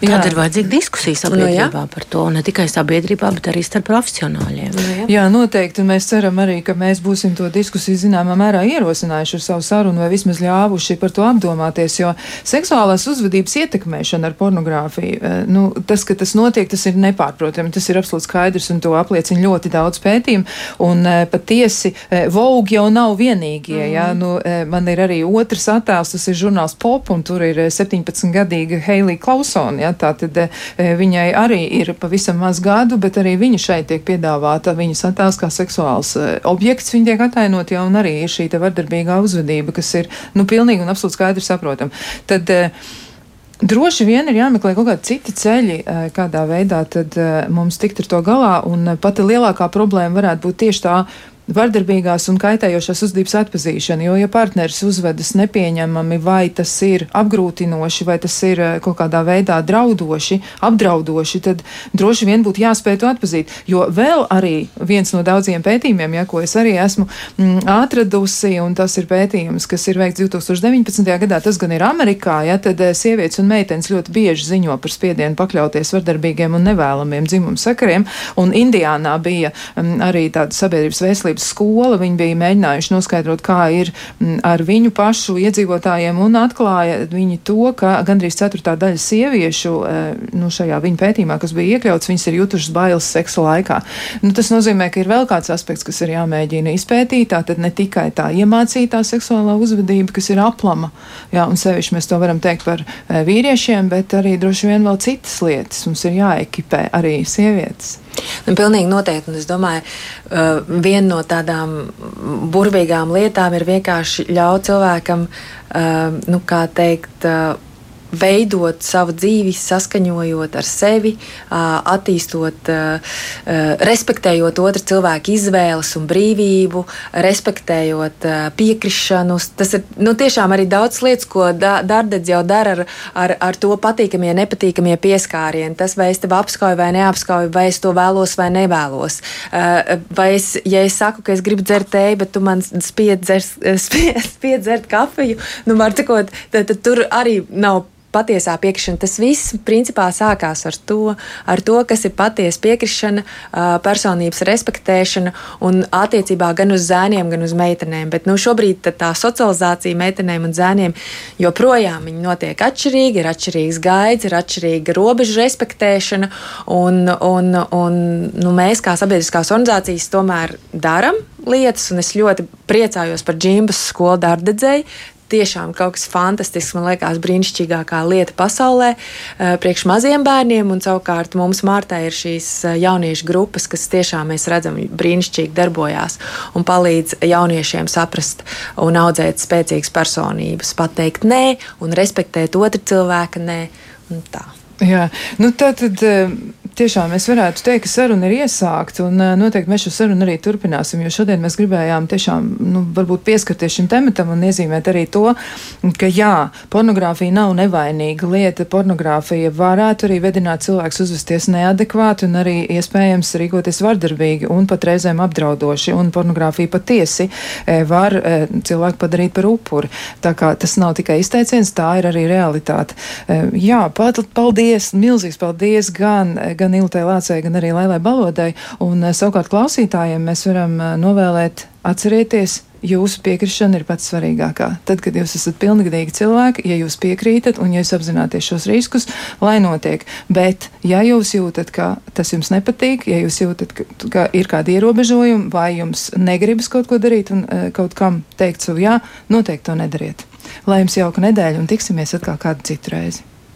Tad ir vajadzīga diskusija sabiedrībā no, jā. par to, ne tikai sabiedrībā, bet arī starp profesionāļiem. No, jā. jā, noteikti, mēs ceram arī, ka mēs būsim to diskusiju zināmā mērā ierosinājuši ar savu sarunu vai vismaz ļāvuši par to apdomāties, jo seksuālās uzvedības ietekmēšana ar pornogrāfiju, eh, nu, tas, ka tas notiek, tas ir nepārprotami, tas ir absolūti skaidrs un to apliecina ļoti daudz pētījumu, un eh, patiesi eh, Vogue jau nav vienīgie, mm. jā, nu, man ir arī otrs attēls, tas ir žurnāls Pop, un tur ir 17-gadīga Heilija Klausona, jā, tā tad viņai arī ir pavisam maz gadu, bet arī viņa šeit tiek piedāvāta, viņas attēls kā seksuāls objekts, viņa tiek atainot jau, un arī ir šī vardarbīgā uzvedība, kas ir, nu, pilnīgi un absolūti skaidri saprotam. Tad, Droši vien ir jāmeklē kaut kādi citi ceļi, kādā veidā tad mums tikt ar to galā, un pati lielākā problēma varētu būt tieši tā vardarbīgās un kaitējošās uzvedības atpazīšana, jo, ja partneris uzvedas nepieņemami, vai tas ir apgrūtinoši, vai tas ir eh, kaut kādā veidā draudoši, apdraudoši, tad droši vien būtu jāspēj to atpazīt. Jo vēl arī viens no daudziem pētījumiem, ja, ko es arī esmu mm, atradusi, un tas ir pētījums, kas ir veikts 2019. gadā, tas gan ir Amerikā, ja, tad eh, sievietes un meitenes ļoti bieži ziņo par spiedienu pakļauties vardarbīgiem un nevēlamiem dzimumu sakariem, un Indijānā bija um, arī tāda sabiedrības veselības veselības skola. Viņi bija mēģinājuši noskaidrot, kā ir mm, ar viņu pašu iedzīvotājiem, un atklāja viņi to, ka gandrīz ceturtā daļa sieviešu eh, nu, šajā viņa pētījumā, kas bija iekļauts, viņas ir jutušas bailes seksa laikā. Nu, tas nozīmē, ka ir vēl kāds aspekts, kas ir jāmēģina izpētīt. Tā tad ne tikai tā iemācītā seksuālā uzvedība, kas ir aplama, jā, un sevišķi mēs to varam teikt par eh, vīriešiem, bet arī droši vien vēl citas lietas mums ir jāekipē arī sievietes. Nu, pilnīgi noteikti. Un es domāju, uh, viena no tādām burvīgām lietām ir vienkārši ļaut cilvēkam, uh, nu, kā teikt, uh, veidot savu dzīvi, saskaņojot ar sevi, attīstot, respektējot otru cilvēku izvēles un brīvību, respektējot piekrišanu. Tas ir nu, tiešām arī daudz lietas, ko Dārdedz jau dara ar, ar, ar to patīkamie, nepatīkamie pieskārieni. Tas, vai es tevi apskauju vai neapskauju, vai es to vēlos vai nevēlos. Vai es, ja es saku, ka es gribu dzert tēju, bet tu man spied dzert, spied, spied dzert kafiju, nu, var sakot, tad, tad tur arī nav patiesā piekrišana. Tas viss principā sākās ar to, ar to kas ir patiesa piekrišana, personības respektēšana un attiecībā gan uz zēniem, gan uz meitenēm. Bet nu, šobrīd tā socializācija meitenēm un zēniem joprojām notiek atšķirīgi, ir atšķirīgs gaids, ir atšķirīga robežu respektēšana. Un, un, un, nu, mēs kā sabiedriskās organizācijas tomēr darām lietas, un es ļoti priecājos par Džimbas skolu dārdedzēju, tiešām kaut kas fantastisks, man liekas, brīnišķīgākā lieta pasaulē eh, priekš maziem bērniem. Un savukārt mums Mārtā ir šīs eh, jauniešu grupas, kas tiešām mēs redzam brīnišķīgi darbojās un palīdz jauniešiem saprast un audzēt spēcīgas personības, pateikt nē un respektēt otru cilvēku nē. Jā, nu tā tad eh, tiešām es varētu teikt, ka saruna ir iesākta, un noteikti mēs šo sarunu arī turpināsim, jo šodien mēs gribējām tiešām, nu, varbūt pieskarties šim tematam un iezīmēt arī to, ka jā, pornogrāfija nav nevainīga lieta. Pornogrāfija varētu arī vedināt cilvēks uzvesties neadekvāti un arī iespējams rīkoties vardarbīgi un pat reizēm apdraudoši, un pornogrāfija patiesi var cilvēku padarīt par upuri. Tā kā tas nav tikai izteiciens, tā ir arī realitāte. Jā, paldies, milzīgs paldies gan, gan gan Iltai Lācei, gan arī Lailai Balodai. Un eh, savukārt klausītājiem mēs varam eh, novēlēt atcerieties, jūsu piekrišana ir pats svarīgākā. Tad, kad jūs esat pilngadīgi cilvēki, ja jūs piekrītat un ja jūs apzināties šos riskus, lai notiek. Bet, ja jūs jūtat, ka tas jums nepatīk, ja jūs jūtat, ka, ka ir kādi ierobežojumi vai jums negribas kaut ko darīt un uh, kaut kam teikt savu jā, noteikti to nedariet. Lai jums jauka nedēļa un tiksimies atkal kādu citu reizi.